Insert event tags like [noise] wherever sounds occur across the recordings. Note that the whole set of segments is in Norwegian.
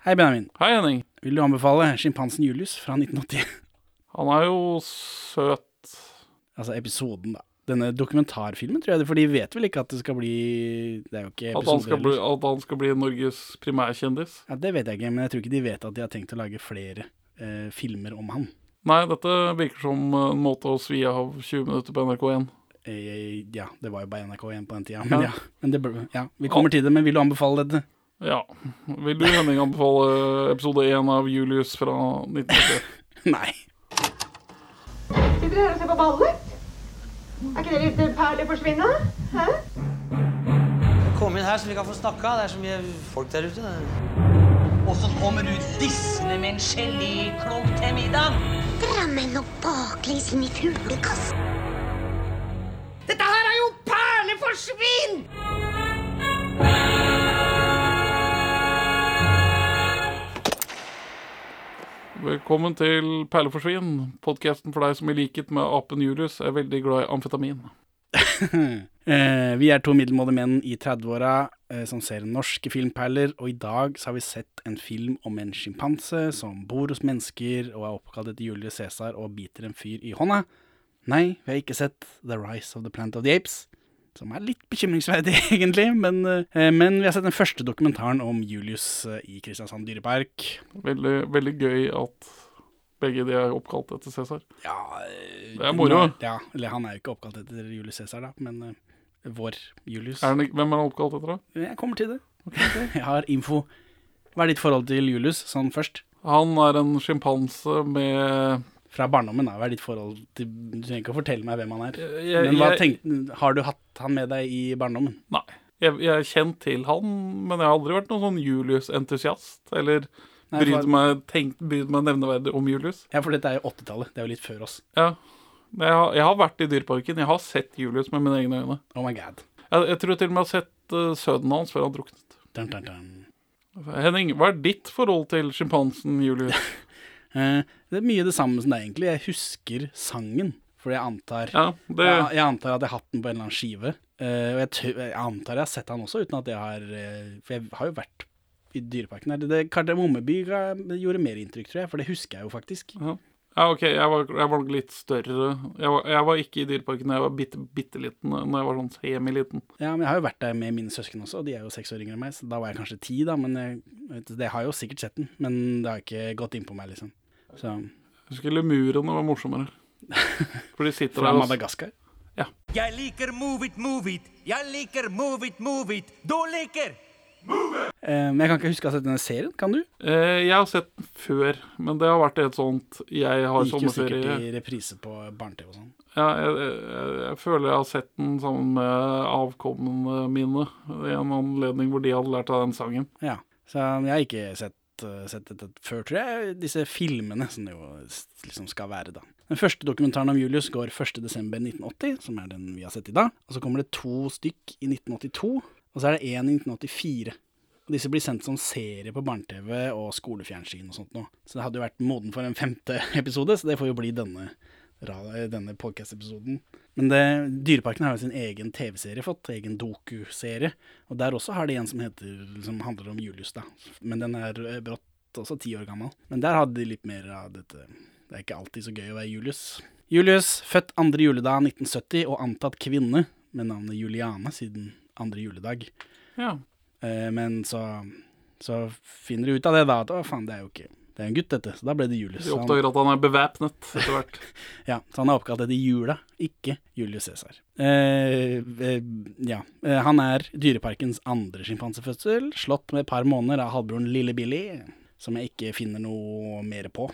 Hei, Benjamin. Hei, Henning. Vil du anbefale Sjimpansen Julius fra 1980? [laughs] Han er jo søt. Altså episoden, da. Denne dokumentarfilmen, tror jeg. For de vet vel ikke at det skal bli Det er jo ikke At han, episode skal bli, at han skal bli Norges primærkjendis. Ja, det vet jeg ikke, men jeg tror ikke de vet at de har tenkt å lage flere eh, filmer om han. Nei, dette virker som en måte å svi av 20 minutter på NRK1. Eh, ja, det var jo bare NRK1 på den tida. Men ja, Ja. men det, ja, vi kommer til det. Men vil du anbefale dette? Ja. Vil du, Henning, anbefale episode 1 av Julius fra 1980? [laughs] Nei. Sitter dere her og ser på ballet? Er ikke det litt perlig forsvinne? Hæ? Kom inn her så vi kan få snakka. Det er så mye folk der ute. Og så kommer du dissende med en geléklump til middag. Drammen og baklengs inn i fuglekassen. Dette her er jo perleforsvinn! Velkommen til Perleforsvin, podkasten for deg som i likhet med apen Julius er veldig glad i amfetamin. [laughs] Eh, vi er to middelmådige menn i 30-åra eh, som ser norske filmperler, og i dag så har vi sett en film om en sjimpanse som bor hos mennesker og er oppkalt etter Julius Cæsar og biter en fyr i hånda. Nei, vi har ikke sett The Rise of the Planet of the Apes, som er litt bekymringsverdig, [laughs] egentlig, men, eh, men vi har sett den første dokumentaren om Julius eh, i Kristiansand dyrepark. Veldig, veldig gøy at begge de er oppkalt etter Cæsar. Ja, eh, Det er moro. Ja, eller han er jo ikke oppkalt etter Julius Cæsar, da, men eh, vår Julius. Er han Hvem er han oppkalt etter, da? Jeg kommer til det. [laughs] Jeg har info. Hva er ditt forhold til Julius, sånn først? Han er en sjimpanse med Fra barndommen, da. Hva er ditt forhold til Du trenger ikke å fortelle meg hvem han er. jeg, Men hva jeg, tenk, har du hatt han med deg i barndommen? Nei. Jeg, jeg er kjent til han, men jeg har aldri vært noen sånn Julius-entusiast. Eller brydd meg, tenkt, brydd meg nevneverdig om Julius. Ja, for dette er jo 80-tallet. Det er jo litt før oss. Ja. Jeg har, jeg har vært i Dyreparken. Jeg har sett Julius med mine egne øyne. Oh my god. Jeg, jeg tror jeg til og med har sett uh, sønnen hans før han druknet. Dun, dun, dun. Henning, hva er ditt forhold til sjimpansen Julius? [laughs] Eh, det er mye det samme som det, egentlig. Jeg husker sangen. fordi jeg antar Ja, det, jeg, jeg antar at jeg har hatt den på en eller annen skive. Eh, og jeg, jeg antar jeg har sett han også, uten at jeg har eh, For jeg har jo vært i Dyreparken her. Det, Kardemommeby gjorde mer inntrykk, tror jeg, for det husker jeg jo faktisk. ja, OK, jeg var, jeg var litt større. Jeg var, jeg var ikke i Dyreparken da jeg var bitte, bitte liten, når jeg var sånn semiliten. Ja, men jeg har jo vært der med mine søsken også, og de er jo seks år yngre enn meg, så da var jeg kanskje ti, da, men jeg, vet, jeg har jo sikkert sett den, men det har ikke gått inn på meg, liksom. Så, Jeg husker lemurene var morsommere. [laughs] For de sitter fra der og Madagaskar. Jeg liker move it, move it. Jeg liker move it, move it. Du liker Eh, men jeg kan ikke huske å ha sett denne serien, kan du? eh, Jeg har sett den før, men det har vært et sånt Jeg har Gikk jo sikkert sommerferie. i reprise på barne-TV og sånn. Ja, jeg, jeg, jeg føler jeg har sett den sammen med avkommene mine i en anledning hvor de hadde lært av den sangen. Ja, så jeg har ikke sett, eh, sett dette før, tror jeg, disse filmene som det jo liksom skal være, da. Den første dokumentaren om Julius går 1.12.1980, som er den vi har sett i dag. Og så kommer det to stykk i 1982, og så er det én i 1984. Og disse blir sendt som serie på barne-TV og skolefjernsyn og sånt nå. Så det hadde jo vært moden for en femte [laughs] episode, så det får jo bli denne, denne podcast-episoden. Men det, Dyreparken har jo sin egen TV-serie fått, egen dokuserie. Og der også har de en som heter, som handler om Julius, da. Men den er eh, brått også ti år gammel. Men der hadde de litt mer av dette Det er ikke alltid så gøy å være Julius. Julius, født andre juledag 1970 og antatt kvinne, med navnet Juliane siden andre juledag. Ja. Eh, men så, så finner de ut av det, da. At å, faen, det er jo ikke Det er en gutt, dette. Så da ble det Julius. De oppdager at han er bevæpnet etter hvert. [laughs] ja, så han er oppkalt etter jula, ikke Julius Cæsar. Eh, eh, ja. Eh, han er Dyreparkens andre sjimpansefødsel, slått med et par måneder av halvbroren Lille Billy, som jeg ikke finner noe mer på.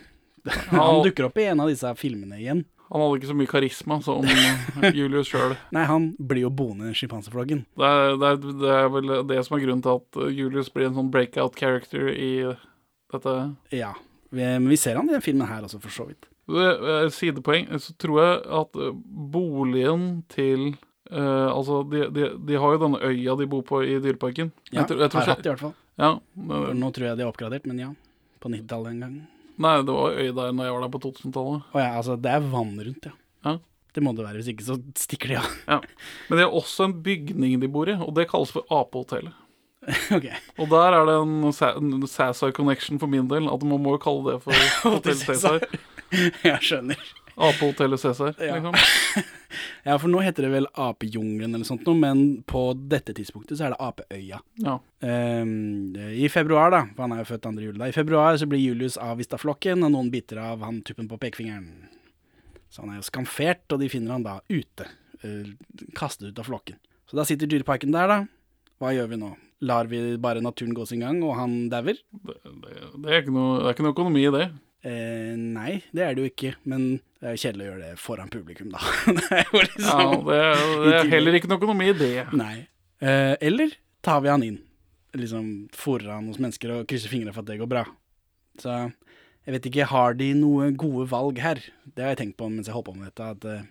[laughs] Han dukker opp i en av disse filmene igjen. Han hadde ikke så mye karisma som [laughs] Julius sjøl. Nei, han blir jo boende i sjimpansefloggen. Det, det, det er vel det som er grunnen til at Julius blir en sånn breakout character i dette. Ja. Vi, men vi ser han i den filmen her også, for så vidt. Det- Sidepoeng, så tror jeg at eh, boligen til Uh, Altså, de, de, de har jo denne øya de bor på i Dyreparken. Ja, Jeg tror- jeg tror har ikke- hatt i hvert fall. Ja, eh, Nå tror jeg de er oppgradert, men ja. På 90-tallet en gang. Nei, det var øy der når jeg var der på 2000-tallet. Å ja, altså, det er vann rundt, ja. Ja. Det må det være, hvis ikke så stikker de av. Ja. Men det er også en bygning de bor i, og det kalles for Apehotellet. [laughs] ok. Og der er det en en Cæsar connection for min del. At man må jo kalle det for [laughs] Hotell Cæsar. [laughs] Jeg skjønner. Apehotellet Cæsar. Ja. Liksom. Ja, for nå heter det vel Apejungelen eller sånt noe, men på dette tidspunktet så er det Apeøya. Ja. Um, I februar, da, for han er jo født andre jul, da. I februar så blir Julius avvist av flokken, og noen biter av han tuppen på pekefingeren. Så han er jo skamfert, og de finner han da ute. Uh, kastet ut av flokken. Så da sitter dyreparken der, da. Hva gjør vi nå? Lar vi bare naturen gå sin gang, og han dauer? Det, det, det, er ikke noe, økonomi i det. Eh, nei, det er det jo ikke, men det er jo kjedelig å gjøre det foran publikum, da. [laughs] det er jo Ja, liksom det, det er heller ikke noe økonomi i det. Nei. Eh, eller tar vi han inn? Liksom fòrer han hos mennesker og krysser fingrene for at det går bra. Så jeg vet ikke, har de noe gode valg her? Det har jeg tenkt på mens jeg holdt på med dette, at eh,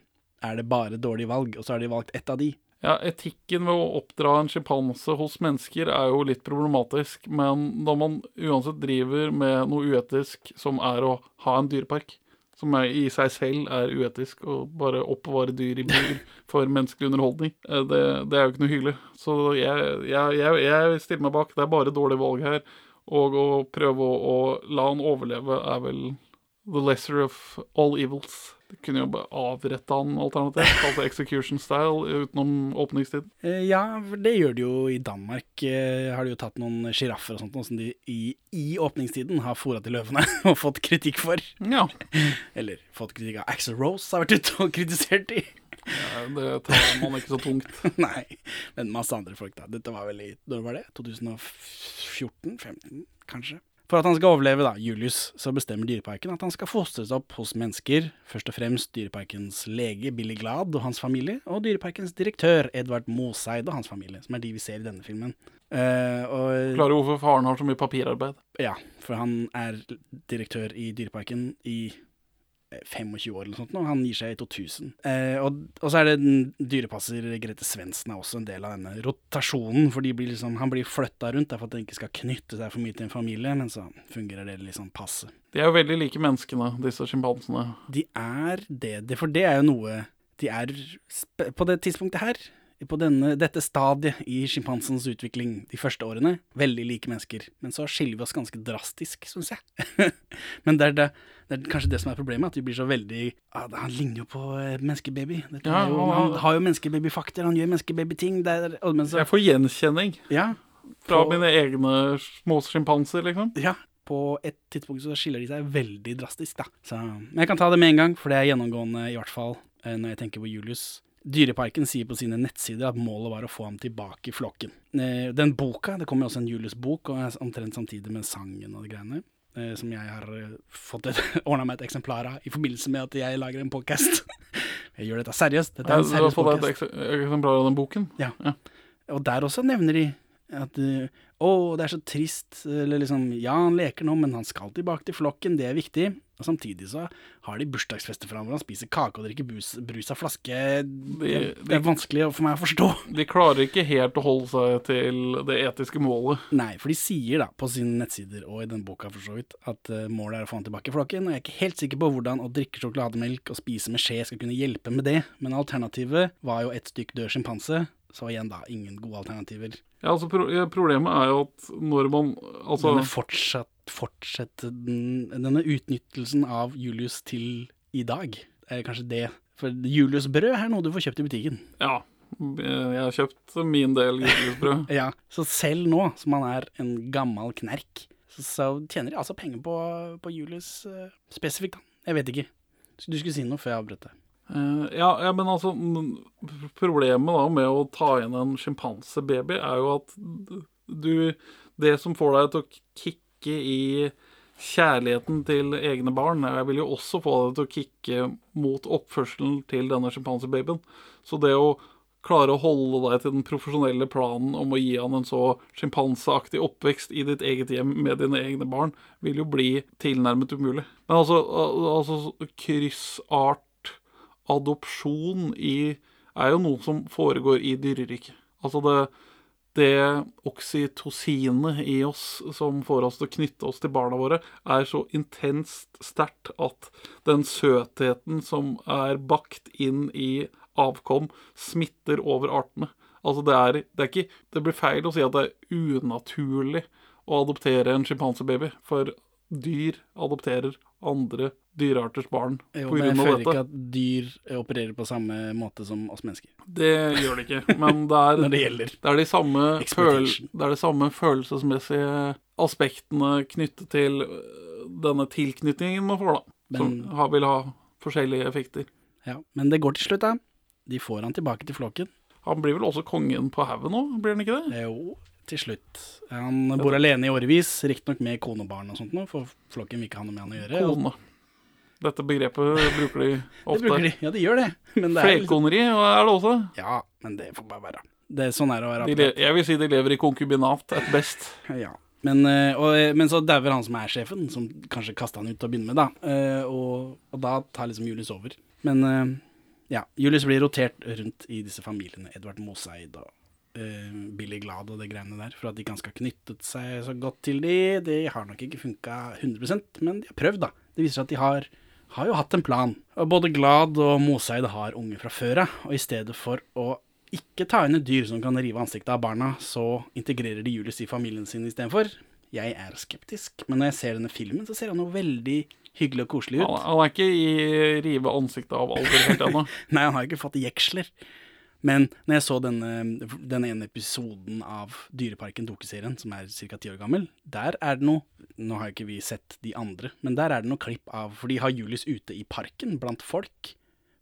er det bare dårlige valg, og så har de valgt ett av de? Ja, Etikken ved å oppdra en sjimpanse hos mennesker er jo litt problematisk, men når man uansett driver med noe uetisk, som er å ha en dyrepark, som er, i seg selv er uetisk, og bare oppbevare dyr i bur for menneskelig underholdning, eh, det, det er jo ikke noe hyggelig. Så jeg, jeg, jeg, jeg stiller meg bak. Det er bare dårlige valg her. Og å prøve å, å la han overleve er vel the lesser of all evils. Det kunne jo bare avrette han alternativt, altså execution style, utenom åpningstid. Eh, ja, for det gjør de jo i Danmark. Eh, har de jo tatt noen sjiraffer og sånt, noe som de i, i åpningstiden har fora til løvene [laughs] og fått kritikk for. Ja, Eller fått kritikk av Axel Rose, har vært ute og kritisert de. det tar man ikke så tungt. [laughs] Nei, men masse andre folk, da. Dette var vel i Når var det? 2014-15, kanskje? For at han skal overleve, da, Julius, så bestemmer Dyreparken at han skal fostres opp hos mennesker. Først og fremst Dyreparkens lege Billy Glad og hans familie, og Dyreparkens direktør Edvard Moseid og hans familie, som er de vi ser i denne filmen. Uh, og Klarer hvorfor faren har så mye papirarbeid. ja, for han er direktør i Dyreparken i 25 år eller sånt nå. Han gir seg i 2000. Eh, og, og så er det dyrepasser Grete Svendsen er også en del av denne rotasjonen. For de blir liksom, han blir flytta rundt derfor at den ikke skal knytte seg for mye til en familie, men så fungerer det liksom passe. De er jo veldig like menneskene, disse sjimpansene. De er det, det, for det er jo noe De er på det tidspunktet her, på denne, dette stadiet i sjimpansens utvikling de første årene, veldig like mennesker. Men så skiller vi oss ganske drastisk, syns jeg. [laughs] Men det er, det, det er kanskje det som er problemet, at vi blir så veldig ah, Han ligner jo på eh, menneskebaby. Ja, jo, han- har jo menneskebabyfakter, han gjør menneskebabyting. Jeg får gjenkjenning Ja. fra På- mine egne små sjimpanser, liksom. Ja, på et tidspunkt så skiller de seg veldig drastisk, da. Så, men jeg kan ta det med en gang, for det er gjennomgående, i hvert fall eh, når jeg tenker på Julius. Dyreparken sier på sine nettsider at målet var å få ham tilbake i flokken. Eh, Den boka, det kommer også en Julius-bok, og er omtrent samtidig med sangen og de greiene. eh, Som jeg har eh, fått [laughs] ordna meg et eksemplar av i forbindelse med at jeg lager en podcast. [laughs] jeg gjør dette seriøst. Dette er en har fått deg et eksemplar av den boken. Ja. Og der også nevner de at å, det er så trist, eller liksom Ja, han leker nå, men han skal tilbake til flokken, det er viktig. Og samtidig så har de bursdagsfester for ham hvor han spiser kake og drikker bus, brus av flaske. Det, det er vanskelig for meg å forstå. De klarer ikke helt å holde seg til det etiske målet. Nei, for de sier da på sine nettsider og i den boka for så vidt at eh, målet er å få han tilbake i flokken, og jeg er ikke helt sikker på hvordan å drikke sjokolademelk og spise med skje skal kunne hjelpe med det, men alternativet var jo et stykk død sjimpanse, så igjen da, ingen gode alternativer. Ja, altså pro Problemet er jo at når man Altså Denne fortsatt, fortsette den, denne utnyttelsen av Julius til i dag, er kanskje det. For Julius brød er noe du får kjøpt i butikken. Ja. Jeg har kjøpt min del Julius-brød. [laughs] Ja, Så selv nå, som han er en gammel knerk, så, så tjener de altså penger på, på Julius eh, spesifikt. Jeg vet ikke. Så Du skulle si noe før jeg avbrøt deg. Eh, ja, ja, men altså Problemet da med å ta inn en sjimpansebaby er jo at du Det som får deg til å kicke i kjærligheten til egne barn, jeg vil jo også få deg til å kicke mot oppførselen til denne sjimpansebabyen. Så det å klare å holde deg til den profesjonelle planen om å gi han en så sjimpanseaktig oppvekst i ditt eget hjem med dine egne barn, vil jo bli tilnærmet umulig. Men altså, altså kryssart adopsjon i er jo noe som foregår i dyreriket. Altså det, det oksytocinet i oss som får oss til å knytte oss til barna våre, er så intenst sterkt at den søtheten som er bakt inn i avkom, smitter over artene. Altså, det er, det er ikke Det blir feil å si at det er unaturlig å adoptere en sjimpansebaby, for dyr adopterer andre dyrearters barn Jo, på men jeg grunn av føler ikke at dyr opererer på samme måte som oss mennesker. Det gjør det ikke, men det er [laughs] Når det gjelder. Det er de samme, føl det er de samme følelsesmessige aspektene knyttet til øh, denne tilknytningen man får, da. Som har, vil ha forskjellige effekter. Ja, men det går til slutt, da. De får han tilbake til flokken. Han blir vel også kongen på haugen nå, blir han ikke det? Jo, til slutt. Han bor alene i årevis, riktignok med kone og barn og sånt nå, for flokken vil ikke ha noe med han å gjøre. og Kone. Dette begrepet bruker de [laughs] ofte. Det bruker de. Ja, de gjør det. Men det er liksom, er det også. Ja, men det får bare være. Det er sånn er å være De jeg vil si de lever i konkubinat at best. [laughs] Ja. Men, eh, og, men så dauer han som er sjefen, som kanskje kasta han ut til å begynne med, da. Eh, Og, og da tar liksom Julius over. Men eh, ja, Julius blir rotert rundt i disse familiene. Edvard Moseid og eh, Billy Glad og det greiene der. For at de ikke skal knyttet seg så godt til de. De har nok ikke funka 100% men de har prøvd, da. Det viser seg at de har, har jo hatt en plan. Og både Glad og Moseid har unge fra før av, og i stedet for å ikke ta inn et dyr som kan rive ansiktet av barna, så integrerer de Julius i familien sin istedenfor. Jeg er skeptisk, men når jeg ser denne filmen, så ser han jo veldig hyggelig og koselig Han, ut. han er ikke i rive ansiktet av alder helt ennå. [laughs] Nei, han har ikke fått jeksler. Men når jeg så denne, denne ene episoden av Dyreparken dokuserien, som er ca. ti år gammel, der er det noe Nå har ikke vi sett de andre, men der er det noe klipp av For de har Julius ute i parken blant folk.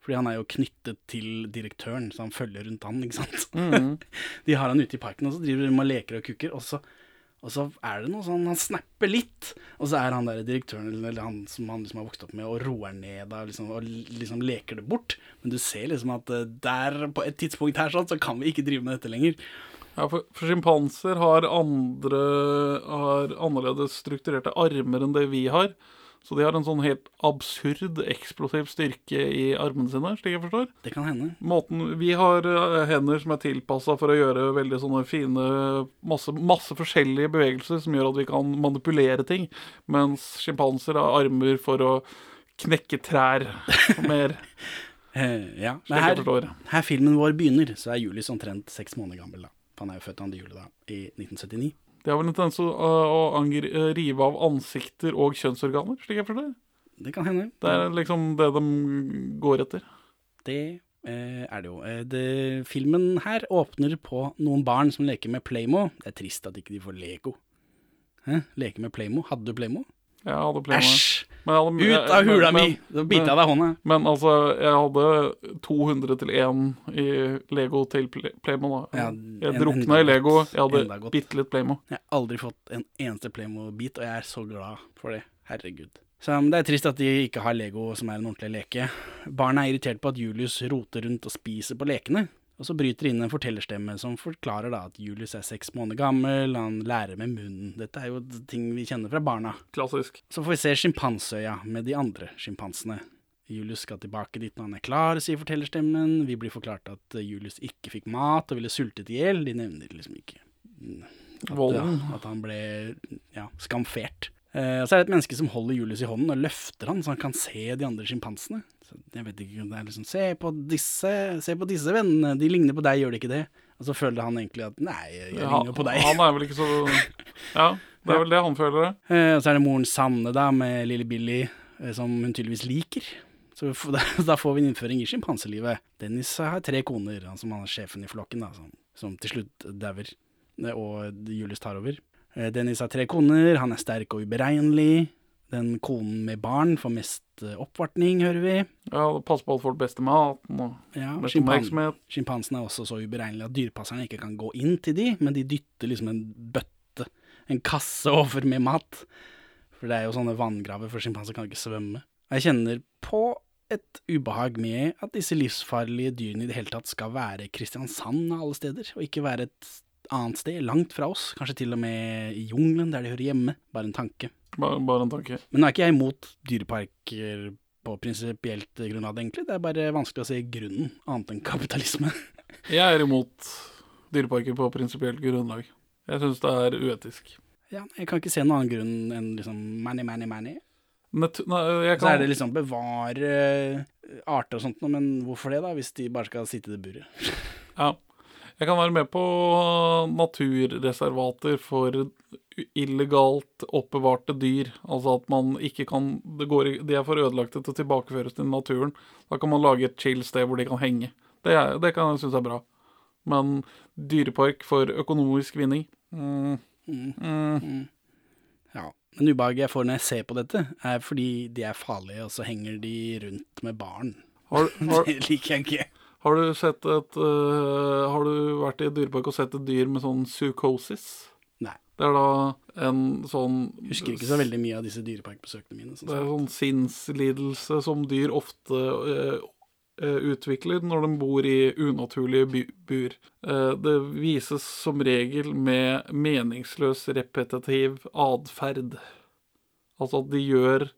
Fordi han er jo knyttet til direktøren, så han følger rundt han, ikke sant. [laughs] de har han ute i parken, og så driver de og leker og kukker, og så, og så er det noe sånn Han snapper litt, og så er han der direktøren, eller han som han liksom har vokst opp med, og roer ned liksom, og liksom leker det bort. Men du ser liksom at eh, der, på et tidspunkt her, sånn, så kan vi ikke drive med dette lenger. Ja, for, for sjimpanser har andre har annerledes strukturerte armer enn det vi har. Så de har en sånn helt absurd eksplosiv styrke i armene sine, slik jeg forstår. Det kan hende. Måten, vi har eh, hender som er tilpassa for å gjøre veldig sånne fine masse, masse forskjellige bevegelser som gjør at vi kan manipulere ting, mens sjimpanser har armer for å knekke trær [laughs] mer, [laughs] Eh, ja. Men her, her filmen vår begynner, så er Julius omtrent seks måneder gammel. da. Han er jo født 2. juli da, i 1979. De har vel en tendens til å, å angri, eh, rive av ansikter og kjønnsorganer, slik jeg forstår. Det kan hende. Det er liksom det de går etter. Det eh, er det jo. Eh, det, filmen her åpner på noen barn som leker med Playmo. Det er trist at ikke de får Lego. Hæ? Leke med Playmo? Hadde du Playmo? Jeg hadde. Æsj! Men jeg hadde- Ut av hula mi! Da biter jeg deg i hånda. Men altså, jeg hadde 200 til 1 i Lego til Play- Playmo. da. Ja, jeg en- drukna enda i Lego. godt. Jeg hadde godt. bitte litt Playmo. Jeg har aldri fått en eneste Playmo-bit, og jeg er så glad for det. Herregud. Så Det er trist at de ikke har Lego som er en ordentlig leke. Barna er irritert på at Julius roter rundt og spiser på lekene. Og så bryter det inn en fortellerstemme som forklarer da at Julius er seks måneder gammel, han lærer med munnen. Dette er jo ting vi kjenner fra barna. Klassisk. Så får vi se sjimpanseøya med de andre sjimpansene. Julius skal tilbake dit når han er klar, sier fortellerstemmen. Vi blir forklart at Julius ikke fikk mat og ville sultet i hjel. De nevner liksom ikke at, Volden. ja, at han ble ja, skamfert. Eh, så er det et menneske som holder Julius i hånden og løfter han, så han kan se de andre sjimpansene. Så Jeg vet ikke om det er liksom Se på disse, se på disse vennene, de ligner på deg, gjør de ikke det? Og så føler han egentlig at nei, jeg Ja, ligner jo på deg. Han er vel ikke så [laughs] Ja, det er vel det han føler. det. Eh, Og så er det moren Sanne da, med lille Billy, eh, som hun tydeligvis liker. Så [laughs] da, får vi en innføring i sjimpanselivet. Dennis har tre koner, han som han er sjefen i flokken, da, som, som til slutt dauer, eh, og Julius tar over. Eh, Dennis har tre koner, han er sterk og uberegnelig. Den konen med barn får mest eh, oppvartning, hører vi. Ja, pass på at folk beste maten og Ja, sjimpan- oppmerksomhet. Sjimpansene er også så uberegnelige at dyrepasserne ikke kan gå inn til de, men de dytter liksom en bøtte, en kasse over med mat. For det er jo sånne vanngraver, for sjimpanser kan ikke svømme. Jeg kjenner på et ubehag med at disse livsfarlige dyrene i det hele tatt skal være Kristiansand av alle steder, og ikke være et annet sted, langt fra oss. Kanskje til og med i jungelen, der de hører hjemme. Bare en tanke. Bare, bare en tanke. Men nå er ikke jeg imot dyreparker på prinsipielt grunnlag, egentlig. Det er bare vanskelig å se grunnen, annet enn kapitalisme. [laughs] Jeg er imot dyreparker på prinsipielt grunnlag. Jeg syns det er uetisk. Ja, jeg kan ikke se noen annen grunn enn liksom money, money, money. Nat nei, jeg Så er det liksom bevare eh, arter og sånt noe, men hvorfor det da, hvis de bare skal sitte i det buret? [laughs] ja. Jeg kan være med på naturreservater for illegalt oppbevarte dyr. Altså at man ikke kan det går, De er for ødelagte til å tilbakeføres til naturen. Da kan man lage et chill sted hvor de kan henge. Det, er, det kan jeg synes er bra. Men dyrepark for økonomisk vinning mm, mm. Ja. Men ubehaget jeg får når jeg ser på dette, er fordi de er farlige, og så henger de rundt med barn. Har, har, [laughs] Det liker jeg ikke. Har du sett et uh, Har du vært i dyrepark og sett et dyr med sånn psykosis? Nei. Det er da en sånn Husker ikke så veldig mye av disse dyreparkbesøkene mine. Det er sånn sinnslidelse som dyr ofte eh, utvikler når de bor i unaturlige bur. Det vises som regel med meningsløs repetitiv atferd. Altså at de gjør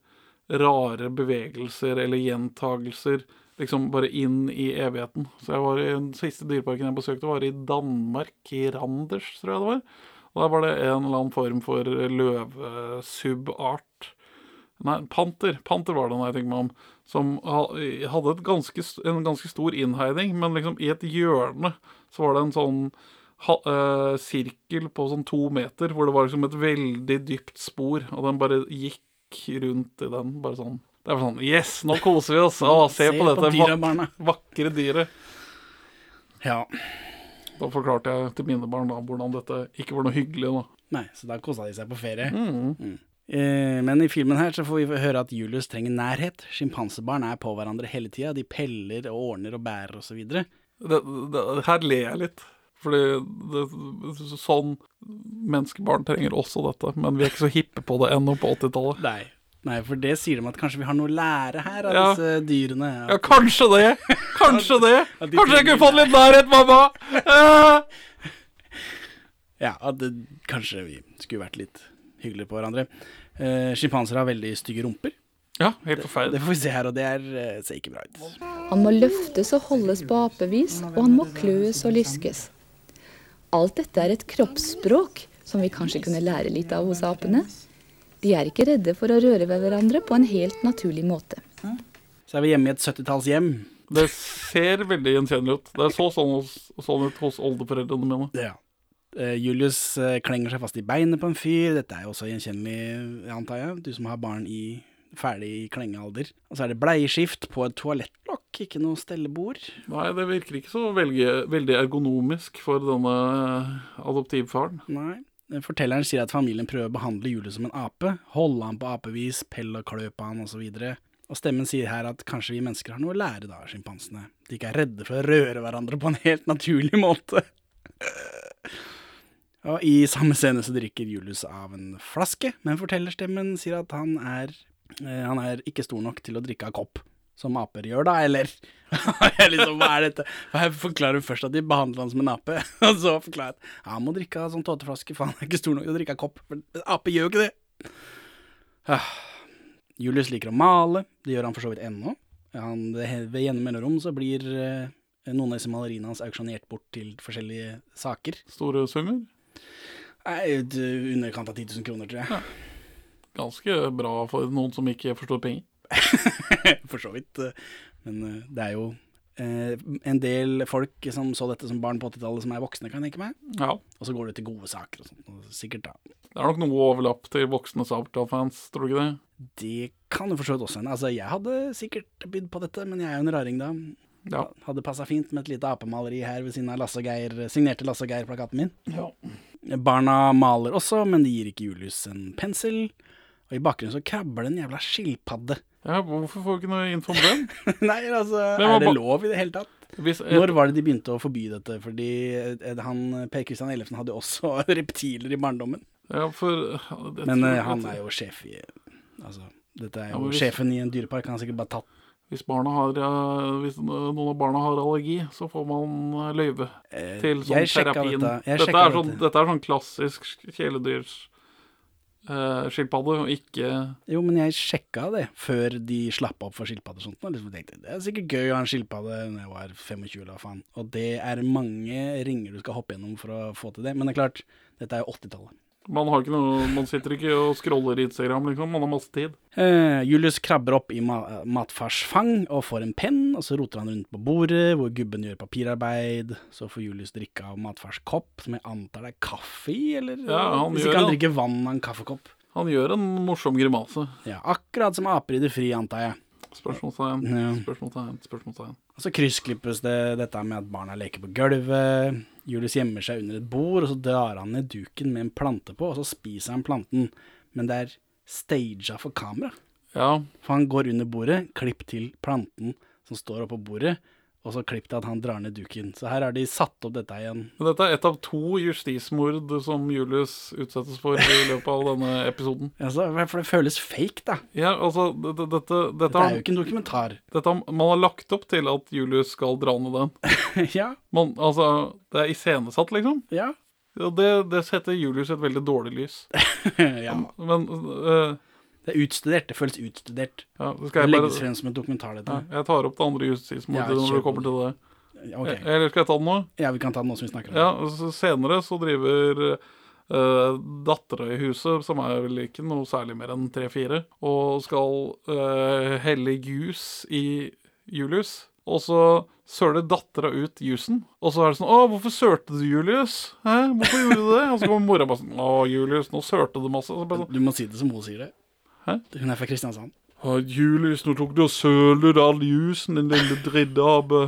rare bevegelser eller gjentagelser liksom bare inn i evigheten. Så jeg var i Den siste dyreparken jeg besøkte, var i Danmark, i Randers, tror jeg det var. Og der var det en eller annen form for løvesubart. Nei, panter. Panter var det når jeg tenker meg om. Som hadde ganske, en ganske stor innhegning, men liksom i et hjørne så var det en sånn ha, uh, sirkel på sånn to meter, hvor det var liksom et veldig dypt spor, og den bare gikk rundt i den, bare sånn. Det er sånn Yes, nå koser vi oss! Å, se, på dette vak vakre dyret. Ja. Da forklarte jeg til mine barn da hvordan dette ikke var noe hyggelig. da. Nei, så da kosa de seg på ferie. Mm. Mm. Eh, men i filmen her så får vi høre at Julius trenger nærhet. Sjimpansebarn er på hverandre hele tida. De peller og ordner og bærer osv. Her ler jeg litt. Fordi det, sånn Menneskebarn trenger også dette, men vi er ikke så hippe på det ennå på 80-tallet. Nei. For det sier de at kanskje vi har noe å lære her av Ja. disse dyrene. Ja, kanskje det! Kanskje det! [laughs] At de Kanskje jeg kunne fått litt nærhet, mamma! Eh. [laughs] Ja, at det, kanskje vi skulle vært litt hyggeligere på hverandre. Uh, Sjimpanser har veldig stygge rumper. Ja, helt Det det, får vi se her, og det er, eh, ser ikke bra ut. Han må løftes og holdes på apevis, og han må kløes og lyskes. Alt dette er et kroppsspråk som vi kanskje kunne lære litt av hos apene. De er ikke redde for å røre ved hverandre på en helt naturlig måte. Så er vi hjemme i et 70-tallshjem. Det ser veldig gjenkjennelig ut. Det er så sånn, sånn ut hos oldeforeldrene mine. Ja. Eh, Julius eh, klenger seg fast i beinet på en fyr. Dette er jo også gjenkjennelig, antar jeg. Du som har barn i ferdig klengealder. Og så er det bleieskift på et toalettlokk, ikke noe stellebord. Nei, det virker ikke så velge, veldig ergonomisk for denne adoptivfaren. Nei. Fortelleren sier at familien prøver å behandle Julius som en ape. Holde han på apevis, pelle og klø på han osv. Og, og stemmen sier her at kanskje vi mennesker har noe å lære da av sjimpansene. De ikke er redde for å røre hverandre på en helt naturlig måte. Og i samme scene så drikker Julius av en flaske, men fortellerstemmen sier at han er, eh, han er ikke stor nok til å drikke av kopp. Som aper gjør, da, eller? [laughs] Liksom, hva er dette? Jeg forklarer først at de behandler han som en ape, [laughs] og så forklarer jeg at han må drikke av sånn tåteflaske, for han er ikke stor nok til å drikke av kopp. For ape gjør jo ikke det. Ah. Julius liker å male, det gjør han for så vidt ennå. Han, ved gjennom mellomrom så blir eh, noen av disse maleriene hans auksjonert bort til forskjellige saker. Store summer. Nei, underkant av 10 000 kroner, tror jeg. Ganske bra for noen som ikke forstår penger. [laughs] for så vidt. Men eh, det er jo eh, en del folk som så dette som barn på 80-tallet, som er voksne, kan jeg tenke meg. Ja. Og så går det til gode saker og sånt. Sikkert, da. Det er nok noe overlapp til voksne Sabeltann-fans, tror du ikke det? Det kan jo for så vidt også hende. Altså, jeg hadde sikkert bydd på dette, men jeg er jo en raring da. Ja. Hadde passa fint med et lite apemaleri her ved siden av Lasse Geir, signerte Lasse Geir-plakaten min. Ja. Barna maler også, men de gir ikke Julius en pensel. Og i bakgrunnen så krabber det en jævla skilpadde. Ja, hvorfor får vi ikke noe info om den? [laughs] Nei, altså, er det lov i det hele tatt? Hvis Når var det de begynte å forby dette? Fordi eh, han, Per Kristian Ellefsen hadde jo også [laughs] reptiler i barndommen. Ja, for Men eh, han er jo sjef i Altså, dette er jo ja, hvis- sjefen i en dyrepark. Han har sikkert bare tatt Hvis, har, eh, hvis noen av barna har allergi, så får man eh, løyve Eh, til sånn terapien. dette. Dette, er sånn, dette. dette er sånn klassisk kjæledyrsskilpadde, og ikke Jo, men jeg sjekka det før de slapp opp for skilpadder og sånt. Og liksom tenkte, det er sikkert gøy å ha en skilpadde når jeg var 25 eller hva faen. Og det er mange ringer du skal hoppe gjennom for å få til det. Men det er klart, dette er jo 80-tallet. Man, noe, man sitter ikke og scroller i Instagram, liksom. Man har masse tid. Eh, Julius krabber opp i ma matfars fang og får en penn, og så roter han rundt på bordet hvor gubben gjør papirarbeid. Så får Julius drikke av matfars kopp, som jeg antar det er kaffe i, eller? Ja, han Hvis ikke han drikker vann av en kaffekopp. Han gjør en morsom grimase. Ja, akkurat som aper i det fri, antar jeg. Spørsmålstegn, Ja. spørsmålstegn, spørsmålstegn. Og så kryssklippes det dette med at barna leker på gulvet. Julius gjemmer seg under et bord, og så drar han ned duken med en plante på, og så spiser han planten. Men det er staged for kamera. Ja, For han går under bordet, klipp til planten som står oppå bordet, og så klipp til at han drar ned duken. Så her har de satt opp dette igjen. men dette er et av to justismord som Julius utsettes for i løpet av denne episoden. Altså, for det føles fake, da. Ja, altså, dette, dette, dette, er jo ikke en dokumentar. dette Man har lagt opp til at Julius skal dra ned den. [laughs] ja, Man, altså, det er iscenesatt, liksom. ja. Og det, det setter Julius i et veldig dårlig lys. [laughs] ja. Men øh, Det er utstudert. Det føles utstudert. ja, det Det skal jeg legges bare frem som en dokumentar, ja. Jeg tar opp det andre justismordet Ja, når det du kommer til det. Okay. Eller skal jeg ta det nå? Ja, vi kan ta det nå som vi snakker om. Ja, så Senere så driver uh, dattera i huset, som er vel ikke noe særlig mer enn tre-fire, og skal uh, helle jus i Julius. Og så søler dattera ut jusen. Og så er det sånn 'Å, hvorfor sølte du, Julius?' Hæ? Hvorfor gjorde du det? Og så kommer mora bare sånn 'Å, Julius, nå sørte du masse'. Så sånn, Du må si det som hun sier det. Hæ? Hun er fra Kristiansand. «Å, Julius, nå tok du og sølte all jusen, din lille drittape.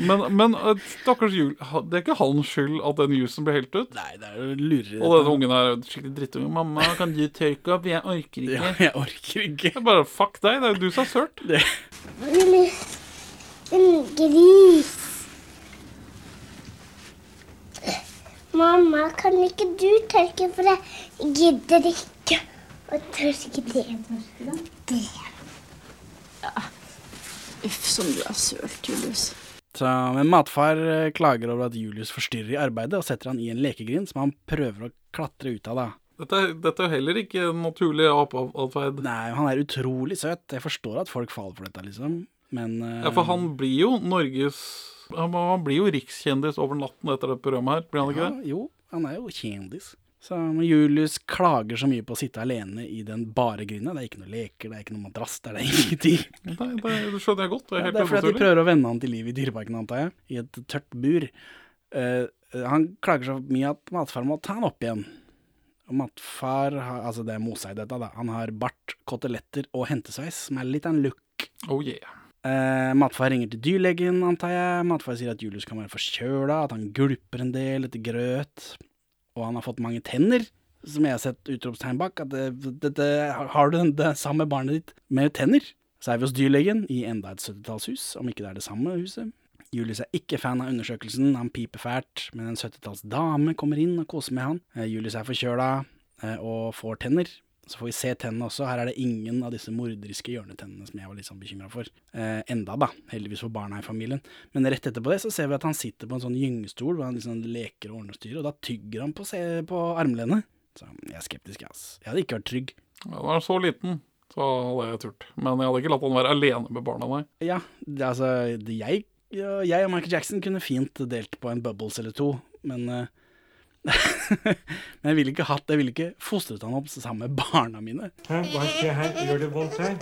Men, men øh, stakkars Jul, ha- det er ikke hans skyld at den jusen ble helt ut. Nei, det er jo lureri. Og den ungen er skikkelig drittunge. 'Mamma, kan du tørke opp? Jeg orker ikke.' Ja, jeg orker ikke. Det er bare fuck deg, det er jo du som har sølt. En gris. Mamma, kan ikke du tørke, for jeg gidder ikke å tørke det. Det. Uff, som du er sølt, Julius. Så, men matfar eh, klager over at Julius forstyrrer i arbeidet, og setter han i en lekegrind som han prøver å klatre ut av. da. Dette, er- dette er heller ikke en naturlig apeatferd. Nei, han er utrolig søt. Jeg forstår at folk faller for dette, liksom. Men uh... Ja, for han blir jo Norges han, blir jo rikskjendis over natten etter det programmet her, blir han ikke ja, det? Jo, han er jo kjendis. Så Julius klager så mye på å sitte alene i den bare grinda. Det er ikke noe leker, det er ikke noe madrass, det er det [laughs] ingenting. Nei, det, det skjønner jeg godt. Det er Ja, det er fordi de prøver å vende han til liv i dyreparken, antar jeg. I et tørt bur. Uh, han klager så mye at matfar må ta han opp igjen. Og matfar, har, altså det er Mosei dette, da. Han har bart, koteletter og hentesveis, som er litt av en look. Oh yeah. Uh, matfar ringer til dyrlegen, antar jeg. Matfar sier at Julius kan være forkjøla, at han gulper en del etter grøt. Og han har fått mange tenner, som jeg har sett utropstegn bak. At det, dette, har du det samme barnet ditt med tenner? Så er vi hos dyrlegen i enda et 70-tallshus, om ikke det er det samme huset. Julius er ikke fan av undersøkelsen, han piper fælt, men en 70-talls dame kommer inn og koser med han. Eh, Julius er forkjøla eh, og får tenner. Så får vi se tennene også. Her er det ingen av disse morderiske hjørnetennene som jeg var litt sånn bekymra for. Eh, enda, da. Heldigvis for barna i familien. Men rett etterpå det så ser vi at han sitter på en sånn gyngestol hvor han liksom leker og ordner og styrer, og da tygger han på, se, på armlenet. Så jeg er skeptisk, ass. Jeg hadde ikke vært trygg. Han er så liten, så hadde jeg turt. Men jeg hadde ikke latt han være alene med barna, nei. Ja, det, altså det, jeg, jeg og Michael Jackson kunne fint delt på en Bubbles eller to, men eh, [laughs] Men jeg ville ikke hatt Jeg ville ikke fostret han opp sammen med barna mine. Hæ, hva skjer her? Gjør det vondt her?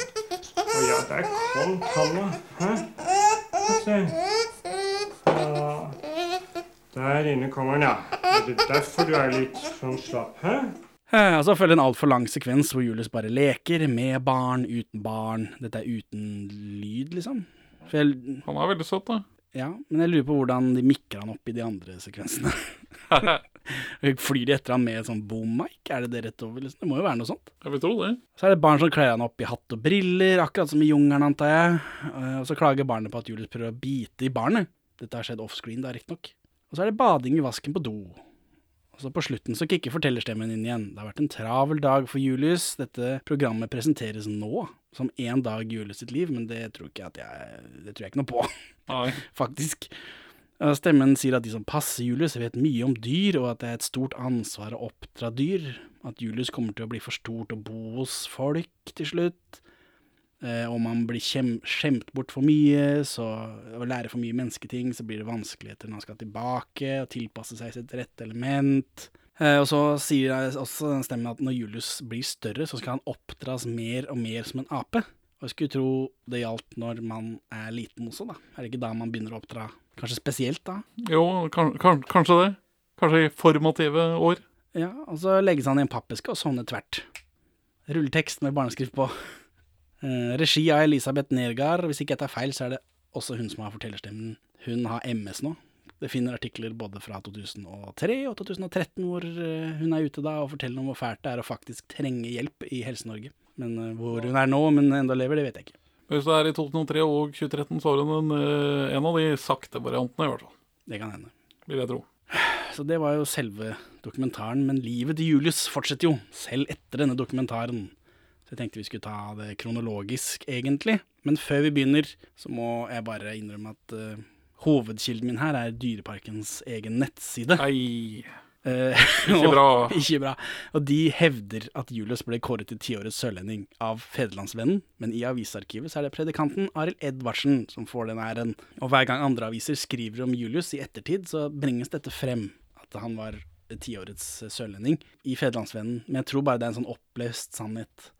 Å ja, der kom tanna. Hæ? Få se. Ja. Der inne kommer han, ja. Er det derfor du er litt sånn slapp? Hæ? Og så følger en altfor lang sekvens hvor Julius bare leker med barn, uten barn. Dette er uten lyd, liksom. For jeg, Han er veldig søt, da. Ja, men jeg lurer på hvordan de mikker han opp i de andre sekvensene. [laughs] [laughs] Flyr de etter han med sånn boom-mic? Er det det rett over? Liksom? Det må jo være noe sånt. Jeg vil tro det. Så er det barn som kler han opp i hatt og briller, akkurat som i jungelen, antar jeg. Eh, Og så klager barnet på at Julius prøver å bite i barnet. Dette har skjedd offscreen, da, riktignok. Og så er det bading i vasken på do. Og så på slutten så kicker fortellerstemmen inn igjen. Det har vært en travel dag for Julius. Dette programmet presenteres nå som én dag i Julius sitt liv, men det tror ikke jeg at jeg Det tror jeg ikke noe på, [laughs] faktisk. Eh, Stemmen sier at de som passer Julius, vet mye om dyr, og at det er et stort ansvar å oppdra dyr. At Julius kommer til å bli for stort å bo hos folk til slutt. Eh, om han blir skjemt bort for mye så, og lærer for mye mennesketing, så blir det vanskeligheter når han skal tilbake og tilpasse seg sitt rette element. Eh, og så sier også den stemmen at når Julius blir større, så skal han oppdras mer og mer som en ape. Og jeg skulle tro det gjaldt når man er liten også, da. Er det ikke da man begynner å oppdra? Kanskje spesielt da? Jo, kan, kan, kanskje det. Kanskje i formative år. Ja, og så legges han i en pappeske og sovner tvert. Rulletekst med barneskrift på. Eh, regi av Elisabeth Nergard. Hvis ikke jeg tar feil, så er det også hun som har fortellerstemmen. Hun har MS nå. Det finner artikler både fra 2003 og 2013 hvor eh, hun er ute da og forteller om hvor fælt det er å faktisk trenge hjelp i Helse-Norge. Men eh, hvor hun er nå, men enda lever, det vet jeg ikke. Hvis det er i 2003 og 2013, så har hun en, eh, en av de sakte variantene, i hvert fall. Det kan hende. Vil jeg tro. Så det var jo selve dokumentaren, men livet til Julius fortsetter jo, selv etter denne dokumentaren. Så jeg tenkte vi skulle ta det kronologisk, egentlig. Men før vi begynner, så må jeg bare innrømme at eh, hovedkilden min her er Dyreparkens egen nettside. Ei. Eh, Ikke [laughs] bra. og- ikke bra. Og de hevder at Julius ble kåret til tiårets sørlending av Federlandsvennen, men i avisarkivet så er det predikanten Arild Edvardsen som får den æren. Og hver gang andre aviser skriver om Julius i ettertid, så bringes dette frem, at han var tiårets sørlending i Federlandsvennen. Men jeg tror bare det er en sånn oppløst sannhet.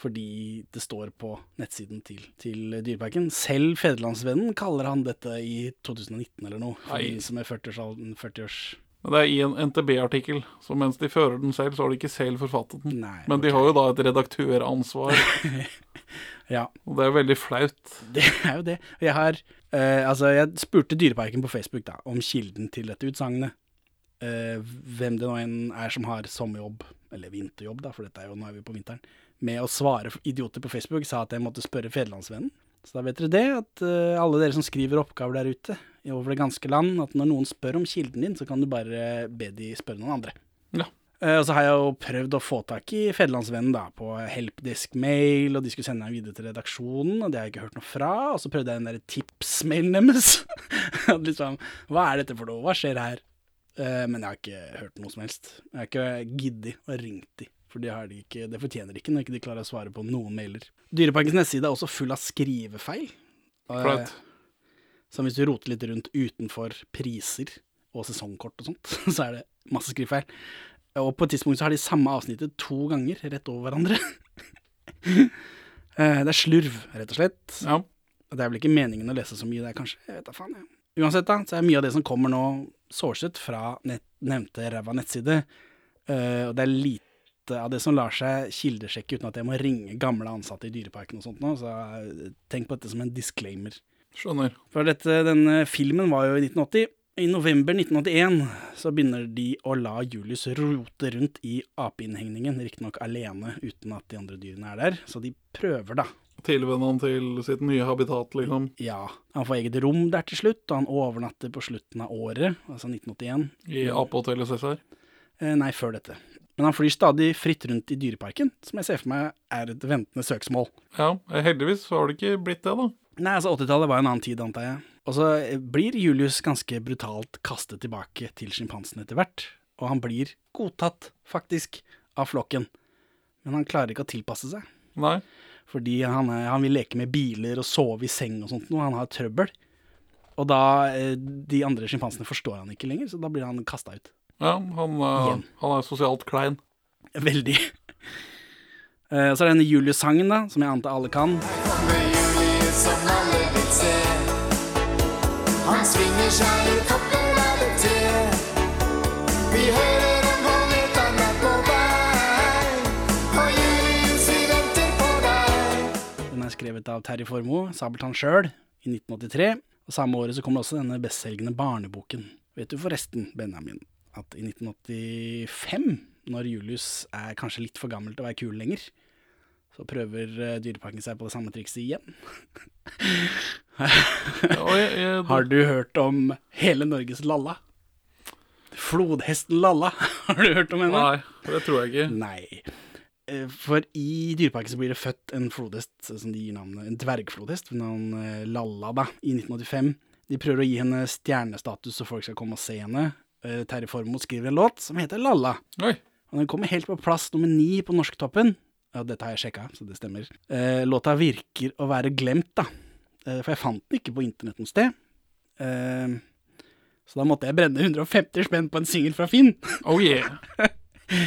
Fordi det står på nettsiden til, til Dyreparken. Selv Federlandsvennen kaller han dette i 2019 eller noe. for de som er 40-års 40 års Men det er i en NTB-artikkel, så mens de fører den selv, så har de ikke selv forfattet den. Nei, Men de har jo da et redaktøransvar, [laughs] Ja, og det er veldig flaut. det er jo det. Jeg har eh, Altså, jeg spurte Dyreparken på Facebook da, om kilden til dette utsagnet. Eh, hvem det nå enn er som har sommerjobb, eller vinterjobb, da, for dette er jo, nå er vi på vinteren, med å svare idioter på Facebook, sa at jeg måtte spørre Federlandsvennen. Så da vet dere det, at uh, alle dere som skriver oppgaver der ute, over det ganske land, at når noen spør om kilden din, så kan du bare be de spørre noen andre. Ja. Uh, Og så har jeg jo prøvd å få tak i Federlandsvennen da, på helpdesk-mail, og de skulle sende meg videre til redaksjonen, og det har jeg ikke hørt noe fra. Og så prøvde jeg den der tips-mailen deres. [laughs] Liksom, hva er dette for noe, hva skjer her? Uh, Men jeg har ikke hørt noe som helst. Jeg har ikke giddet å ringe de, for det, har de ikke, det fortjener de ikke når ikke de klarer å svare på noen mailer. Dyreparkens nettside er også full av skrivefeil. Klart. Som så hvis du roter litt rundt utenfor priser og sesongkort og sånt, [laughs] så er det masse skrivefeil. Og på et tidspunkt så har de samme avsnittet to ganger rett over hverandre. [laughs] Eh, det er slurv, rett og slett. Ja. Det er vel ikke meningen å lese så mye der, kanskje. Jeg vet da faen, jeg. Uansett, da, så er mye av det som kommer nå, sourcet fra nett, nevnte ræva nettside. Eh, og det er lite av det som lar seg kildesjekke uten at jeg må ringe gamle ansatte i Dyreparken og sånt nå, så eh, tenk på dette som en disclaimer. Skjønner. For dette, denne filmen var jo i 1980. I november 1981 så begynner de å la Julius rote rundt i apeinnhegningen, riktignok alene, uten at de andre dyrene er der. Så de prøver, da. Tilvenne han til sitt nye habitat, liksom. Ja, han får eget rom der til slutt, og han overnatter på slutten av året, altså 1981. I apehotellet Cæsar. Eh, nei, før dette. Men han flyr stadig fritt rundt i Dyreparken, som jeg ser for meg er et ventende søksmål. Ja, heldigvis så har det ikke blitt det, da. Nei, altså 80-tallet var en annen tid, antar jeg. Og så eh, blir Julius ganske brutalt kastet tilbake til sjimpansen etter hvert. Og han blir godtatt, faktisk, av flokken. Men han klarer ikke å tilpasse seg. Nei. Fordi han, han vil leke med biler og sove i seng og sånt noe. Han har trøbbel. Og da eh, De andre sjimpansene forstår han ikke lenger, så da blir han kasta ut. Ja, han, eh, han er sosialt klein. Veldig. [laughs] Eh, Så er det denne Julius-sangen, da, som jeg antar alle kan. som alle vil se. Han svinger seg i toppen av et tre. Vi hører om han er på vei. Og Julius, vi venter på deg. Den er skrevet av Terje Formoe, Sabeltann sjøl, i 1983. Og Samme året så kom det også denne bestselgende barneboken. Vet du forresten, Benjamin, at i 1985, når Julius er kanskje litt for gammel til å være kul lenger, så prøver eh, Dyreparken seg på det samme trikset igjen. Har du hørt om hele Norges Lalla? Flodhesten Lalla, [laughs] har du hørt om henne? Nei, det tror jeg ikke. Nei. Eh, For i Dyreparken så blir det født en flodhest, som de gir navnet en dvergflodhest, ved navn eh, Lalla, da, i 1985. De prøver å gi henne stjernestatus så folk skal komme og se henne. Eh, Terje Formoe skriver en låt som heter Lalla. Oi. Og den kommer helt på plass nummer ni på norsktoppen. Ja, dette har jeg sjekka, så det stemmer. Eh, låta virker å være glemt, da. Eh, for jeg fant den ikke på internett noe sted. Eh, Så da måtte jeg brenne 150 spenn på en singel fra Finn. Oh yeah. [laughs] [laughs]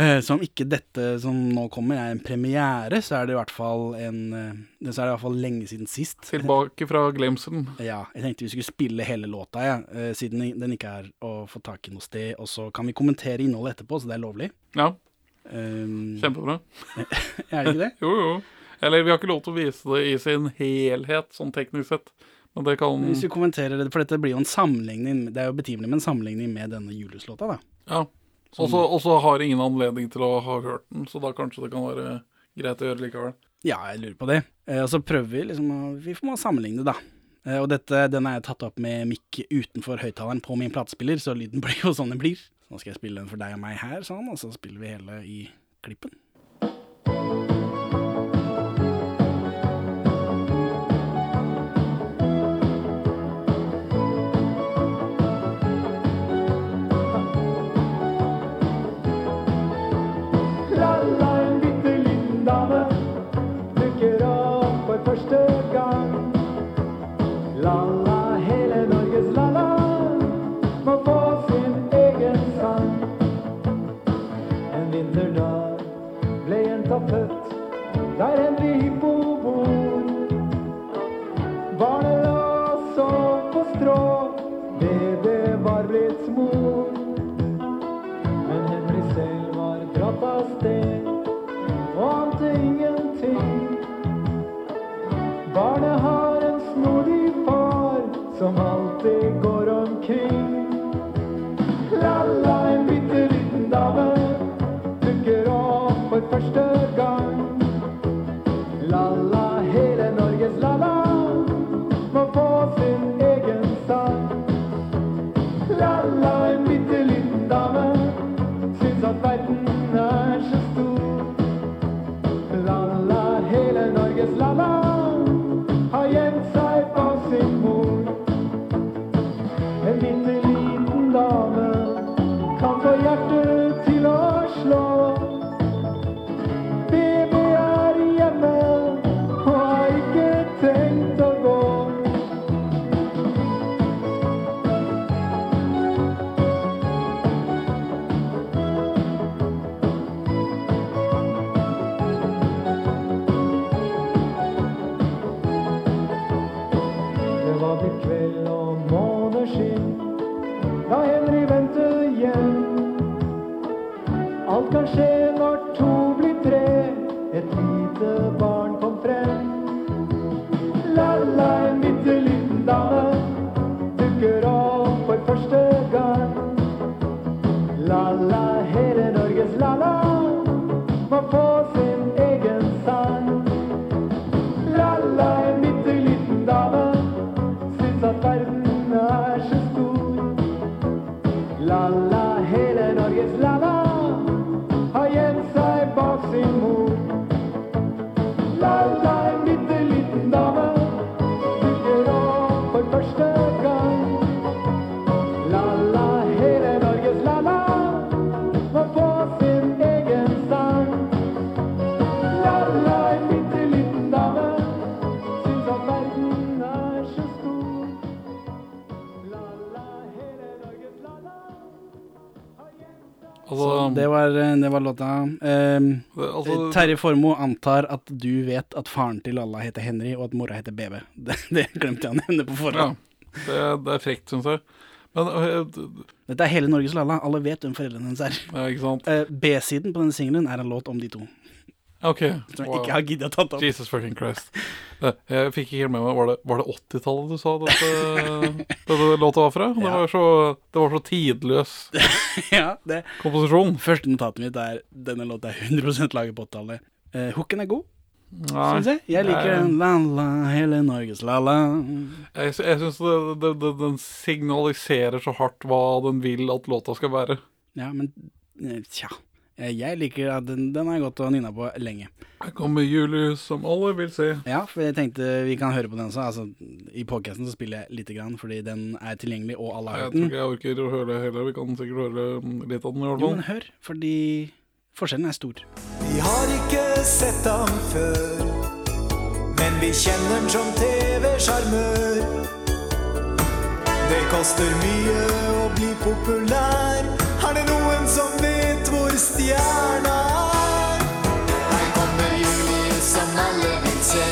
Eh, Så om ikke dette som nå kommer er en premiere, så er det i hvert fall en eh, Så er det i hvert fall lenge siden sist. Tilbake fra glemselen. Ja, jeg tenkte vi skulle spille hele låta, ja, eh, siden den ikke er å få tak i noe sted. Og så kan vi kommentere innholdet etterpå, så det er lovlig. Ja. Um, Kjempebra. [laughs] er det ikke det? [laughs] Jo, jo. Eller vi har ikke lov til å vise det i sin helhet, sånn teknisk sett. Men det kan Hvis vi kommenterer det, for dette blir jo en sammenligning Det er jo betimelig med en sammenligning med denne Julius-låta, da. Ja. Og så- har ingen anledning til å ha hørt den, så da kanskje det kan være greit å gjøre likevel. Ja, jeg lurer på det. Eh, og så prøver vi liksom Vi får må sammenligne, da. Eh, og dette, den er tatt opp med mikk utenfor høyttaleren på min platespiller, så lyden blir jo sånn den blir. Nå skal jeg spille den for deg og meg her, sånn, og så spiller vi hele i klippen. En vinterdag ble jenta født der Henry Hippo bor. Barnet Det var, det var låta. Um, altså- Terje Formoe antar at du vet at faren til Lalla heter Henry, og at mora heter BB. [laughs] Det, det glemte jeg å nevne på ja, forhånd. det, det er frekt, syns jeg. Men øh, Dette er hele Norges Lalla. Alle vet hvem foreldrene hennes er. Ja, ikke sant? Eh, B-siden på denne singelen er en låt om de to. OK. Som jeg ikke har giddet å tatt opp. Jesus fucking Christ. Jeg fikk ikke helt med meg Var det, var det 80-tallet du sa dette, [laughs] dette låta var fra? Det, Ja. var så, det var så tidløs [laughs] ja, det. komposisjon. Første notatet mitt er denne låta er 100 laget på 80-tallet. Eh, hooken er god, Nei. jeg. Jeg liker den. La-la, hele Norges la-la. Jeg, jeg syns det, det, det, den signaliserer så hardt hva den vil at låta skal være. Ja, men eh, tja. Eh, Jeg liker at den, den har jeg gått og nynna på lenge. Her kommer Julius, som alle vil se. Ja, for jeg tenkte vi kan høre på den også. Altså, I podcasten så spiller jeg lite grann, fordi den er tilgjengelig, og alle har Jeg tror ikke jeg orker å høre det heller. Vi kan sikkert høre litt av den i hvert Jo, men hør, fordi forskjellen er stor. Vi har ikke sett ham før, men vi kjenner han som TV-sjarmør. Det koster mye å bli populær. Er det noen som vet er? Her kommer Julius som alle vil se.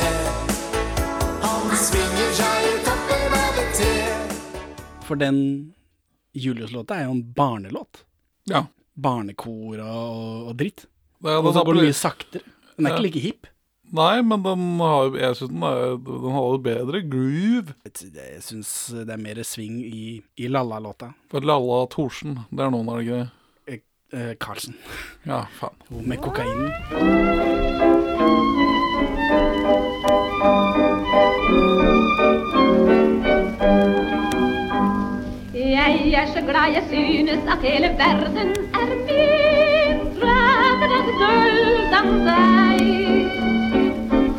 Han svinger seg i toppen av et tre. For den Julius-låta er jo en barnelåt. Ja. Barnekor og, og dritt. Det og så går den mye saktere. Den er Ja. ikke like hip. Nei, men den har, jeg syns den, er- den har bedre groove. Jeg syns det er mer sving i, i Lalla-låta. For Lalla Thorsen, det er noen, er det ikke det? Eh, eh, Carlsen. Ja, faen. Hun Med kokainen. Jeg er så glad jeg synes at hele verden er mindre enn et gulv som deg.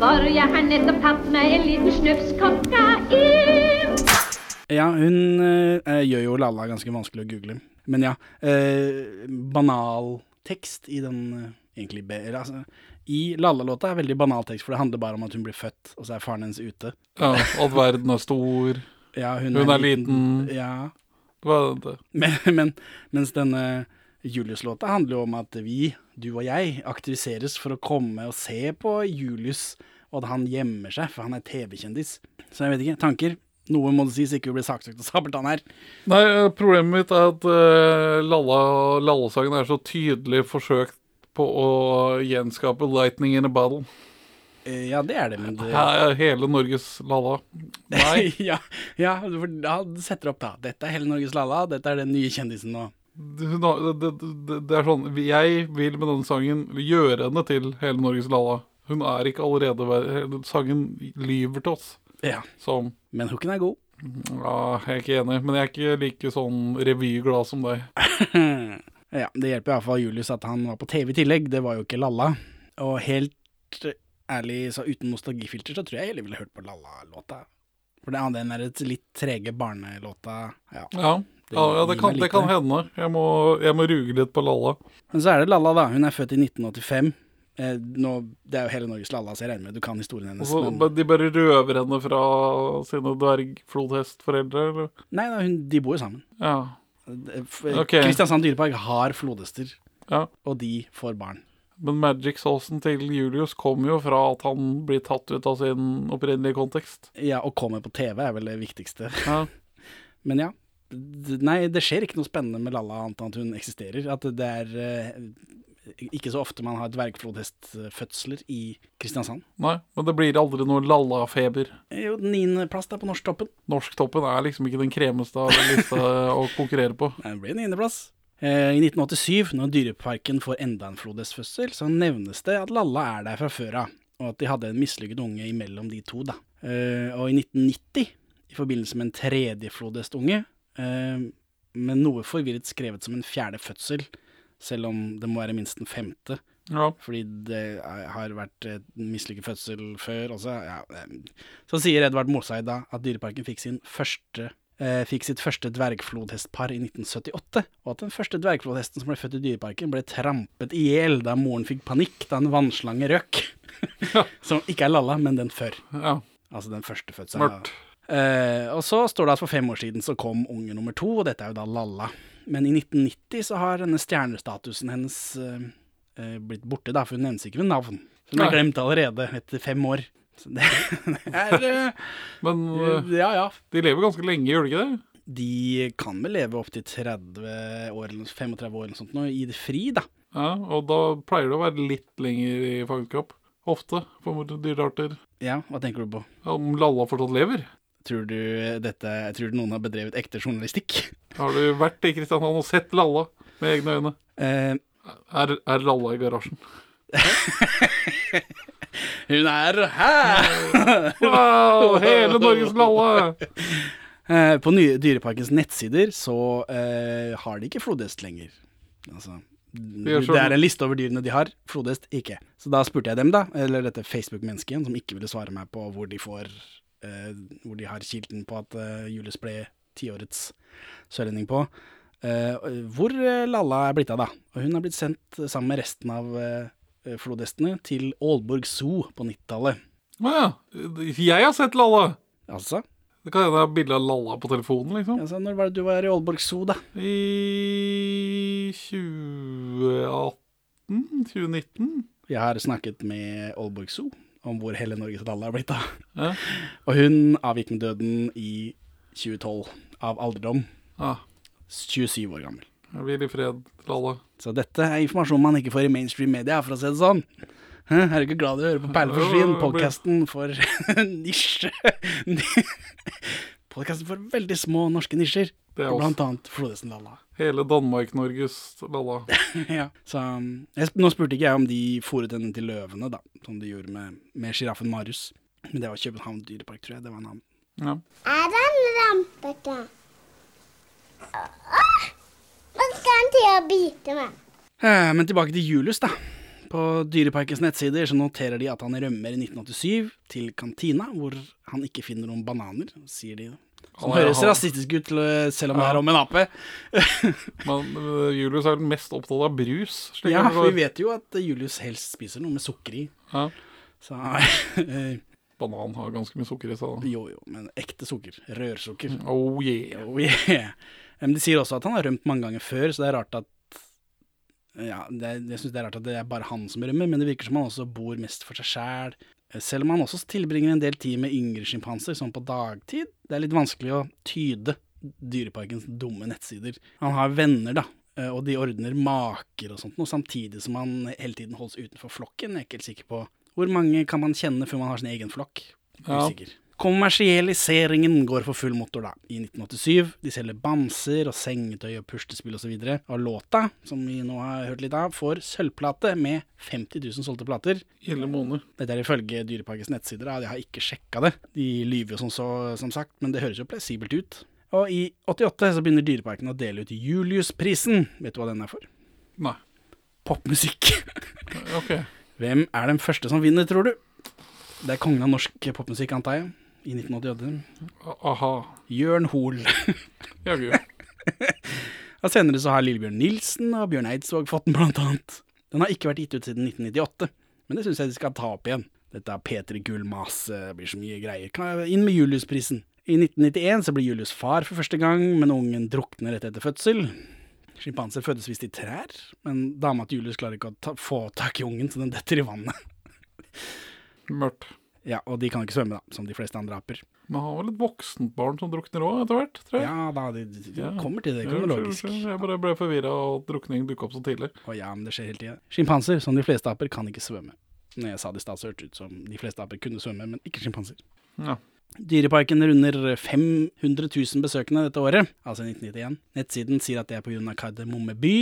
For jeg har nettopp tatt meg en liten snufs kokain. Ja, hun eh, gjør jo Lalla ganske vanskelig å google. Men ja, eh, banal tekst i den eh, egentlig bedre, altså, I Lalla-låta er veldig banal tekst, for det handler bare om at hun blir født, og så er faren hennes ute. Ja, at verden er stor. Ja, hun, Hun er liten. Ja. Er det? Men, men mens denne Julius-låta handler jo om at vi, du og jeg, aktiviseres for å komme og se på Julius, og at han gjemmer seg, for han er TV-kjendis. Så jeg vet ikke. Tanker? Noe må det sies, ikke bli saksøkt av Sabeltann her. Nei, eh, problemet mitt er at uh, Lalla, Lalla-sangen er så tydelig forsøkt på å gjenskape 'Lightning in a Bottle'. Eh, Ja, det er det, men det er hele Norges Lalla. Nei. [laughs] ja, ja, for da setter opp da. Dette er hele Norges Lalla, dette er den nye kjendisen nå. Det, det, det, det er sånn Jeg vil med denne sangen gjøre henne til hele Norges Lalla. Hun er ikke allerede Sangen lyver til oss. Ja. Som Men hooken er god. Ja, jeg er ikke enig, men jeg er ikke like sånn revyglad som deg. [laughs] ja, det hjelper iallfall Julius at han var på TV i tillegg, det var jo ikke Lalla. Og helt ærlig, så uten nostalgifilter, så tror jeg heller ville hørt på Lalla-låta. For det, den er et litt trege barnelåta. Ja. Ja, ja, ja det, kan, det kan hende. Jeg må, jeg må ruge litt på Lalla. Men så er det Lalla, da. Hun er født i 1985. Eh, nå, det er jo hele Norges Lalla, så jeg regner med du kan historien hennes. Også, men- De bare røver henne fra sine dvergflodhestforeldre, eller? Nei, da, hun, de bor jo sammen. Ja. Okay. Kristiansand dyrepark har flodhester, Ja. og de får barn. Men magic-saucen til Julius kommer jo fra at han blir tatt ut av sin opprinnelige kontekst. Ja, og kommer på TV er vel det viktigste. Ja. [laughs] Men ja. Nei, det skjer ikke noe spennende med Lalla annet enn at hun eksisterer. At det er eh, ikke så ofte man har dvergflodhestfødsler i Kristiansand. Nei, men det blir aldri noe Lalla-feber. Jo, niendeplass på norsktoppen. Norsktoppen er liksom ikke den kremeste av lista [laughs] å konkurrere på. Nei, Det blir niendeplass. Eh, I 1987, når Dyreparken får enda en flodhestfødsel, så nevnes det at Lalla er der fra før av, og at de hadde en mislykket unge imellom de to. da. Eh, og i 1990, i forbindelse med en tredje flodhestunge, eh, med noe forvirret skrevet som en fjerde fødsel, selv om det må være minst den femte. Ja. Fordi det er- har vært mislykket fødsel før også. Ja, så sier Edvard Moseid da at Dyreparken fikk sin første eh, fikk sitt første dvergflodhestpar i 1978, og at den første dvergflodhesten som ble født i Dyreparken, ble trampet i hjel da moren fikk panikk da en vannslange røk. [laughs] [laughs] som ikke er Lalla, men den før. Ja. Altså den første fødselen. Mørkt. Eh, og så står det at for fem år siden så kom unge nummer to, og dette er jo da Lalla. Men i 1990 så har denne stjernestatusen hennes eh, eh, blitt borte, da, for hun nevnes ikke ved navn. Så hun er glemt allerede etter fem år. Så det, [laughs] det er [laughs] eh, Men eh, Ja, ja. de lever ganske lenge, gjør de ikke det? De kan vel leve opptil 30 år, eller 35 år eller sånt nå, i det fri, da. Ja, og da pleier det å være litt lenger i fangenskap. Ofte, for dyrearter. Ja, hva tenker du på? Om Lalla fortsatt lever? Tror du, dette, tror du noen har bedrevet ekte journalistikk? [laughs] Har du vært i Kristiansand og sett Lalla med egne øyne? Eh, Er, er Lalla i garasjen? [laughs] Hun er her! Wow, hele Norges Lalla! [laughs] Eh, på nye Dyreparkens nettsider så eh, har de ikke flodhest lenger. Altså, det er en liste over dyrene de har, flodhest ikke. Så da spurte jeg dem, da, eller dette Facebook-mennesket som ikke ville svare meg på hvor de får Hvor de har kilden på at eh, Julius ble tiårets sørlending på. eh, hvor eh, Lalla er blitt av, da. Og hun har blitt sendt eh, sammen med resten av eh, flodhestene til Aalborg Zoo på 90-tallet. Å ja. Jeg har sett Lalla! Altså? Det kan hende jeg har bilde av Lalla på telefonen, liksom. Altså, når var det du var i Aalborg Zoo, da? I 2018? 2019? Jeg har snakket med Aalborg Zoo om hvor hele Norges Dalle er blitt av. Ja. Og hun avgikk med døden i 2012 av alderdom. Ja. 27 år gammel. Jeg i fred, Lalla. Så dette er informasjon man ikke får i mainstream media, for å si det sånn. Hæ? Er du ikke glad du hører på Perleforsvinn, Podkasten for [laughs] nisje. Podkasten for veldig små norske nisjer. Det er Blant annet Flodesen-lalla. Hele Danmark-Norges Lalla. [laughs] ja, så um, jeg, Nå spurte ikke jeg om de fòret henne til løvene, da, som de gjorde med, med sjiraffen Marius. Men det var København dyrepark, tror jeg. Det var navn. Ja. Er den rampete? Åh! Nå skal han til å bite meg. Eh, Men tilbake til Julius, da. På Dyreparkens nettsider så noterer de at han rømmer i 1987 til kantina, hvor han ikke finner noen bananer, sier de. Som høres han- rasistisk ut, selv om det er om en ape. [laughs] Men øh, Julius er mest opptatt av brus. Ja, for vi vet jo at Julius helst spiser noe med sukker i. Ja. Så eh, Banan har ganske mye sukker i seg. da. Jo, jo, men ekte sukker. Rørsukker. Oh yeah. Oh yeah. Men de sier også at han har rømt mange ganger før, så det er rart at ja, det, jeg synes det er rart at det er bare han som rømmer, men det virker som han også bor mest for seg sjæl. Selv om han også tilbringer en del tid med yngre sjimpanser, sånn på dagtid. Det er litt vanskelig å tyde Dyreparkens dumme nettsider. Han har venner, da, eh, og de ordner maker og sånt, noe, samtidig som han hele tiden holdes utenfor flokken. Jeg er ikke helt sikker på hvor mange kan man kjenne før man har sin egen flokk. Ja. Kommersialiseringen går for full motor da, i 1987. De selger bamser og sengetøy og puslespill osv. Og, og låta, som vi nå har hørt litt av, får sølvplate med 50 000 solgte plater. Ille måned. Dette er ifølge Dyreparkens nettsider, da. jeg har ikke sjekka det. De lyver jo som, så, som sagt, men det høres jo plausibelt ut. Og i 88 så begynner Dyreparken å dele ut Juliusprisen. Vet du hva den er for? Nei. Popmusikk. Ok. Hvem er den første som vinner, tror du? Det er kongen av norsk popmusikk, antar jeg. I 1988. Aha. Jørn Hoel. [laughs] [laughs] Og senere så har Lillebjørn Nilsen og Bjørn Eidsvåg fått den, blant annet. Den har ikke vært gitt ut siden 1998, men det syns jeg de skal ta opp igjen. Dette er Peter Gullmas, det blir så mye greier. Inn med Juliusprisen. I 1991 så blir Julius far for første gang, men ungen drukner rett etter fødsel. Sjimpanser fødes visst i trær, men dama til Julius klarer ikke å ta, få tak i ungen, så den detter i vannet. Mørkt. Ja, og de kan ikke svømme, da, som de fleste andre aper. Men har vel et voksent barn som drukner òg, etter hvert? tror jeg. Ja da, de, de, Ja. kommer til det Ja, kronologisk. unnskyld. Jeg bare ble forvirra, at drukning dukka opp så tidlig. Å ja, men det skjer hele tida. Sjimpanser, som de fleste aper, kan ikke svømme. Når jeg sa det i stad, hørtes det ut som de fleste aper kunne svømme, men ikke sjimpanser. Ja. Dyreparken runder 500 000 besøkende dette året, altså 1991. Nettsiden sier at det er pga. Kardemomme by.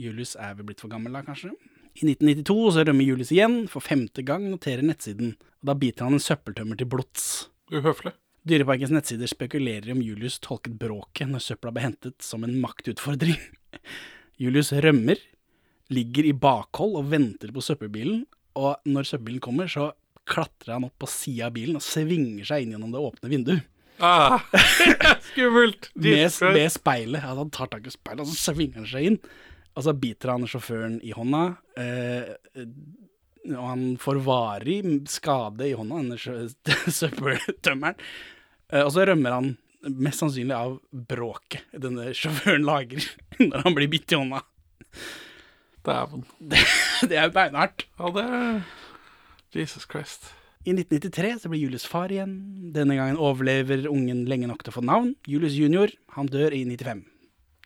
Julius er vel blitt for gammel da, kanskje. I 1992 så rømmer Julius igjen. For femte gang noterer nettsiden. Og da biter han en søppeltømmer til blods. Uhøflig. Dyreparkens nettsider spekulerer om Julius tolket bråket når søpla ble hentet som en maktutfordring. [laughs] Julius rømmer, ligger i bakhold og venter på søppelbilen, og når søppelbilen kommer, så klatrer han opp på sida av bilen og svinger seg inn gjennom det åpne vinduet. Ah, [laughs] skummelt! Med, med speilet. Altså, han tar tak i speilet, og så svinger han seg inn. Og så biter han sjåføren i hånda. Eh, og han får varig skade i hånda, denne [laughs] søppeltømmeren. Eh, og så rømmer han mest sannsynlig av bråket denne sjåføren lager [laughs] når han blir bitt i hånda. Dæven. Det, [laughs] det er beinhardt. Ja, det er Jesus Christ. I 1993 så blir Julius far igjen. Denne gangen overlever ungen lenge nok til å få navn. Julius junior, han dør i 95.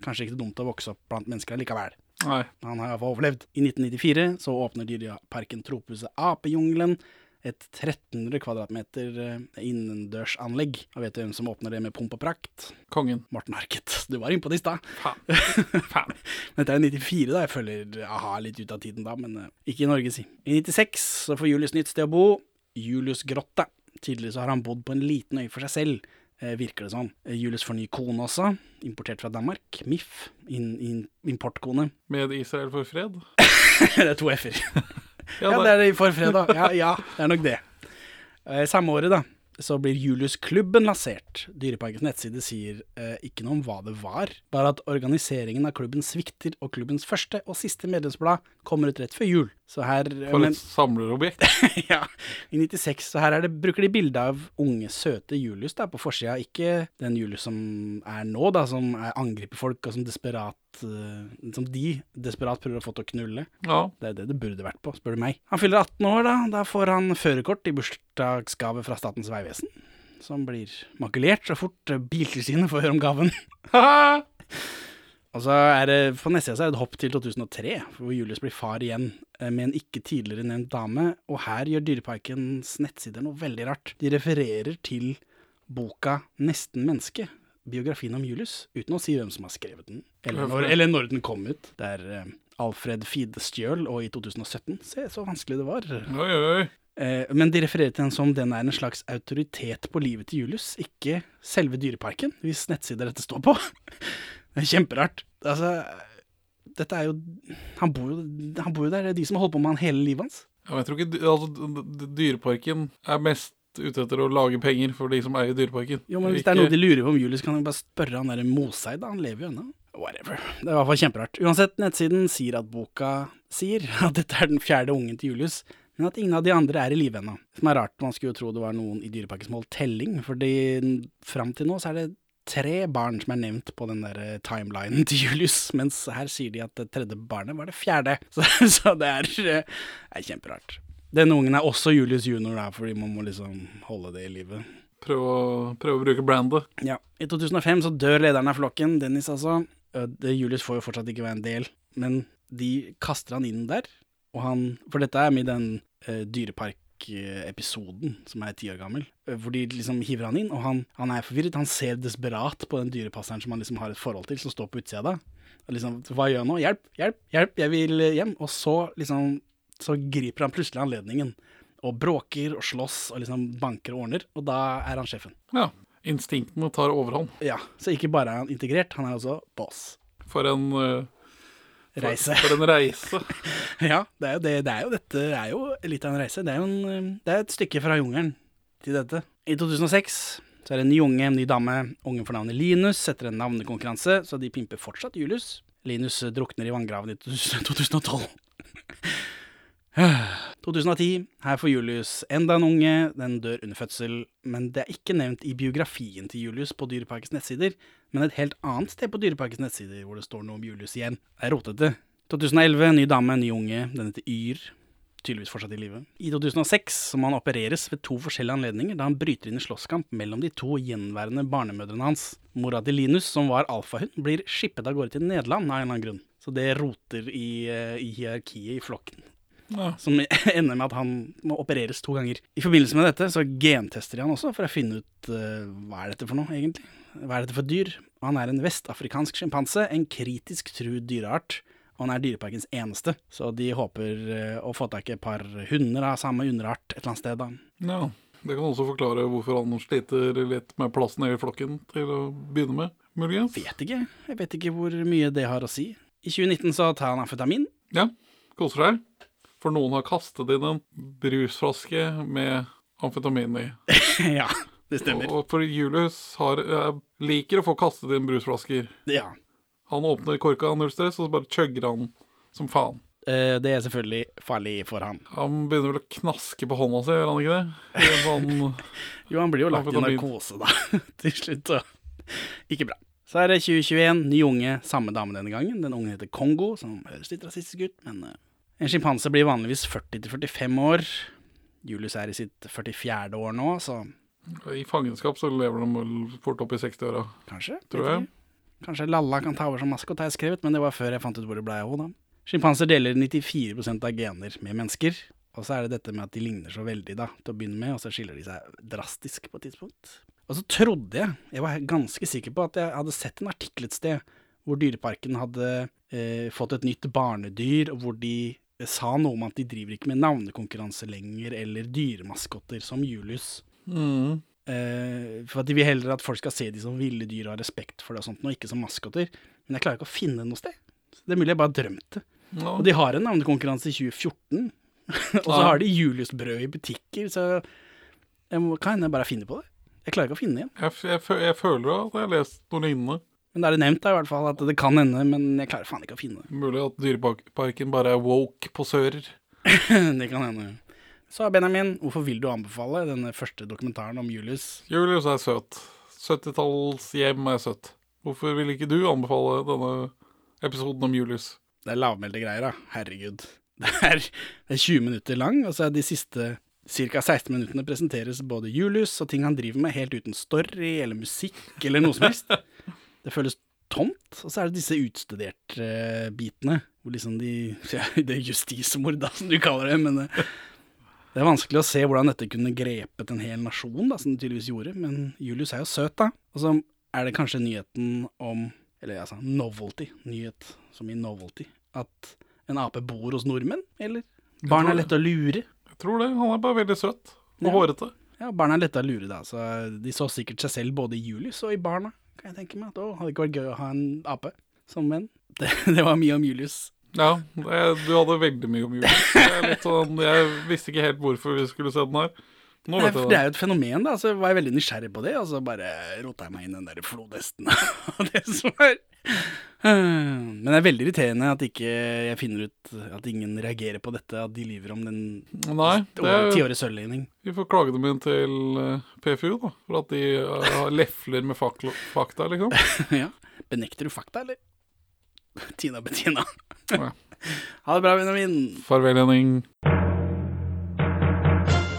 Kanskje ikke dumt å vokse opp blant mennesker likevel. Nei. Han har iallfall overlevd. I 1994 så åpner Dyreparken Tropehuset Apejungelen. Et 1300 kvadratmeter eh, innendørsanlegg. Og vet du hvem som åpner det med pomp og prakt? Kongen. Morten Harket. [laughs] Du var innpå det i stad. Faen. [laughs] Dette er 94, da. Jeg føler aha litt ut av tiden da, men eh, ikke i Norge, si. I 96 så får Julius nytt sted å bo. Julius Grotte. Tidligere så har han bodd på en liten øy for seg selv, virker det sånn. Eh, Julius får ny kone også, importert fra Danmark. MIF. In, in, importkone. Med Israel for fred? [laughs] det er to f-er. Ja, [laughs] det- er det for fredag. Ja, ja, det er nok det. Eh, samme året, da, så blir Julius-klubben lansert. Dyreparkens nettside sier eh, ikke noe om hva det var, bare at organiseringen av klubben svikter, og klubbens første og siste medlemsblad kommer ut rett før jul. Så her For men- et samlerobjekt. [laughs] ja, i 96. Så her er det, bruker de bilde av unge, søte Julius da, på forsida. Ikke den Julius som er nå, da, som er angriper folk, og som desperat eh, Som de desperat prøver å få til å knulle. Ja. Det er det det burde vært på, spør du meg. Han fyller 18 år, da. Da får han førerkort i bursdagsgave fra Statens vegvesen. Som blir makulert så fort Biltilsynet får høre om gaven. Og så er det, På nettsida er det et hopp til 2003, hvor Julius blir far igjen eh, med en ikke tidligere nevnt dame. Og her gjør Dyreparkens nettsider noe veldig rart. De refererer til boka 'Nesten menneske', biografien om Julius, uten å si hvem som har skrevet den, eller når, eller når den kom ut. Det er eh, Alfred Fidestjøl, og i 2017. Se så vanskelig det var. Oi, oi, oi. Eh, men de refererer til den som den er en slags autoritet på livet til Julius, ikke selve Dyreparken, hvis nettsider dette står på. [laughs] det er kjemperart. Altså, dette er jo Han bor jo, han bor jo der, det er de som har holdt på med han hele livet hans. Ja, men jeg tror ikke altså, Dyreparken er mest ute etter å lage penger for de som eier Dyreparken. Jo, men hvis det er noe de lurer på om Julius, kan de bare spørre han der Moseid. Han lever jo ennå. Whatever. Det er i hvert fall kjemperart. Uansett, nettsiden sier at boka sier at dette er den fjerde ungen til Julius, men at ingen av de andre er i live ennå. Som er rart, man skulle jo tro det var noen i Dyreparken som holdt telling, fordi fram til nå så er det tre barn som er nevnt på den der eh, timelinen til Julius, [laughs] mens her sier de at det tredje barnet var det fjerde. [laughs] Så, så det er, eh, er kjemperart. Denne ungen er også Julius junior, da, fordi man må liksom holde det i livet. Prøve å, prøv å bruke brandet. Ja. I 2005 så dør lederen av flokken, Dennis altså. Eh, Julius får jo fortsatt ikke være en del, men de kaster han inn der. Og han, for dette er med den uh, dyreparkepisoden som er ti år gammel, eh, hvor de liksom hiver han inn, og han, han er forvirret. Han ser desperat på den dyrepasseren som han liksom har et forhold til, som står på utsida da. Og liksom, hva gjør jeg nå? Hjelp, hjelp, hjelp, jeg vil eh, hjem. Og så liksom, så griper han plutselig anledningen. Og bråker og slåss og liksom banker og ordner, og da er han sjefen. Ja. Instinktene tar overhånd. Ja, så ikke bare er han integrert, han er også boss. For en for- Reise. For en reise. [laughs] ja, det er jo det. det er jo, dette er jo litt av en reise. Det er jo en, eh, det er et stykke fra jungelen til dette. I 2006 så er det en ny unge, en ny dame. Ungen får navnet Linus etter en navnekonkurranse, så de pimper fortsatt Julius. Linus drukner i vanngraven i 2012. [laughs] [sighs] 2010. Her får Julius enda en unge. Den dør under fødsel. Men det er ikke nevnt i biografien til Julius på Dyreparkens nettsider, men et helt annet sted på Dyreparkens nettsider hvor det står noe om Julius igjen. Det er rotete. 2011. Ny dame, ny unge. Den heter Yr. Tydeligvis fortsatt i live. I 2006 så må han opereres ved to forskjellige anledninger da han bryter inn i slåsskamp mellom de to gjenværende barnemødrene hans. Mora til Linus, som var alfahund, blir skippet av gårde til Nederland av en eller annen grunn. Så det roter i, eh, i hierarkiet i flokken. Ja. Som [laughs] ender med at han må opereres to ganger. I forbindelse med dette så gentester de han også, for å finne ut uh, hva er dette for noe, egentlig. Hva er dette for dyr? Han er en vestafrikansk sjimpanse, en kritisk truet dyreart. Og han er dyreparkens eneste, så de håper uh, å få tak i et par hunder av samme underart et eller annet sted. da. Ja. Det kan også forklare hvorfor han sliter litt med plassen i flokken til å begynne med, muligens. Vet ikke. Jeg vet ikke hvor mye det har å si. I 2019 så tar han amfetamin. Ja, koser deg. For noen har kastet inn en brusflaske med amfetamin i. [laughs] ja, det stemmer. Og for Julius har, eh, liker å få kastet inn brusflasker. Ja. Han åpner korka null stress, og så bare chugger han som faen. Eh, det er selvfølgelig farlig for han. Han begynner vel å knaske på hånda si, gjør han ikke det? Sånn [laughs] Jo, han blir jo lagt i narkose, da, [laughs] til slutt. Så. Ikke bra. Så er det 2021, ny unge, samme dame denne gangen. Den unge heter Kongo, som høres litt rasistisk ut, men eh, En sjimpanse blir vanligvis 40-45 år. Julius er i sitt 44. år nå, så I fangenskap så lever de vel fort opp i 60-åra. Kanskje, Tror jeg. Kanskje Lalla kan ta over som maskot, har jeg skrevet, men det var før jeg fant ut hvor det ble av henne. Sjimpanser deler 94% av gener med mennesker, og så er det dette med at de ligner så veldig da, til å begynne med, og så skiller de seg drastisk på et tidspunkt. Og så trodde jeg, jeg var ganske sikker på at jeg hadde sett en artikkel et sted hvor Dyreparken hadde eh, fått et nytt barnedyr, og hvor de sa noe om at de driver ikke med navnekonkurranse lenger, eller dyremaskotter som Julius. Mm. Uh, for at de vil heller at folk skal se de som ville dyr og ha respekt for det og sånt, og ikke som maskoter. Men jeg klarer ikke å finne noe sted. Så det er mulig jeg bare drømte. No. Og de har en navnekonkurranse i 2014, [laughs] og så har de Julius-brød i butikker, så jeg må, kan hende jeg bare finne på det. Jeg klarer ikke å finne det igjen. Jeg, jeg, jeg føler at jeg har lest noe lignende. Men da er det nevnt da, i hvert fall at det kan hende, men jeg klarer faen ikke å finne det. Mulig at Dyreparken bare er woke posører. [laughs] det kan hende. Så Benjamin, hvorfor vil du anbefale denne første dokumentaren om Julius? Julius er søt. 70-tallshjem er søtt. Hvorfor vil ikke du anbefale denne episoden om Julius? Det er lavmælte greier, da. Herregud. [laughs] Det er, det er 20 minutter lang, og så er de siste ca. 16 minuttene presenteres både Julius og ting han driver med, helt uten story eller musikk eller noe som helst. [laughs] Det føles tomt. Og så er det disse utstuderte eh, bitene, hvor liksom de ja, [laughs] Det er justismord, da, som du kaller det, men det, det er vanskelig å se hvordan dette kunne grepet en hel nasjon, da, som det tydeligvis gjorde. Men Julius er jo søt, da. Og så er det kanskje nyheten om Eller altså novelty. Nyhet som i novelty. At en ape bor hos nordmenn, eller? Barn er lette å lure. Jeg tror det. Han er bare veldig søt og Ja. hårete. Ja, barna er lette å lure, da. Så de så sikkert seg selv både i Julius og i barna. Kan jeg tenke meg. Å, hadde det ikke vært gøy å ha en ape som venn. [laughs] Det, det var mye om Julius. Ja, det, du hadde veldig mye om Julius. Jeg, sånn, jeg visste ikke helt hvorfor vi skulle se den her. Nå Nei, for det er jo et fenomen, da. Så var jeg veldig nysgjerrig på det, og så bare rota jeg meg inn den der flodhesten. [laughs] og det som er Men det er veldig irriterende at ikke jeg finner ut at ingen reagerer på dette, at de lyver om den tiårige sølvligning. Vi får klage dem inn til eh, PFU, da. For at de eh, lefler med fakta, liksom. [laughs] ja. Benekter du fakta, eller? [laughs] Tina Bettina. Ha det bra, Benjamin. Farvel, Henning.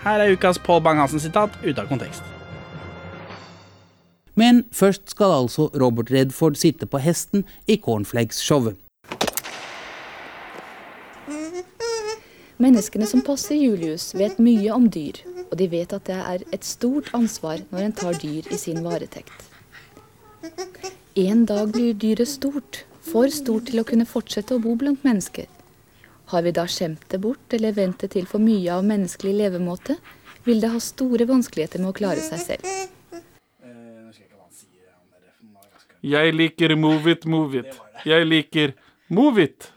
Her er ukas Paul Bang-Hansen-sitat ute av kontekst. Men først skal altså Robert Redford sitte på hesten i Cornflakes-showet. Menneskene som passer Julius, vet mye om dyr, og de vet at det er et stort ansvar når en tar dyr i sin varetekt. En dag blir dyret stort, for stort til å kunne fortsette å bo blant mennesker. Har vi da skjemt det bort, eller ventet til for mye av menneskelig levemåte, vil det ha store vanskeligheter med å klare seg selv. Jeg liker move it, move it. Jeg liker move it.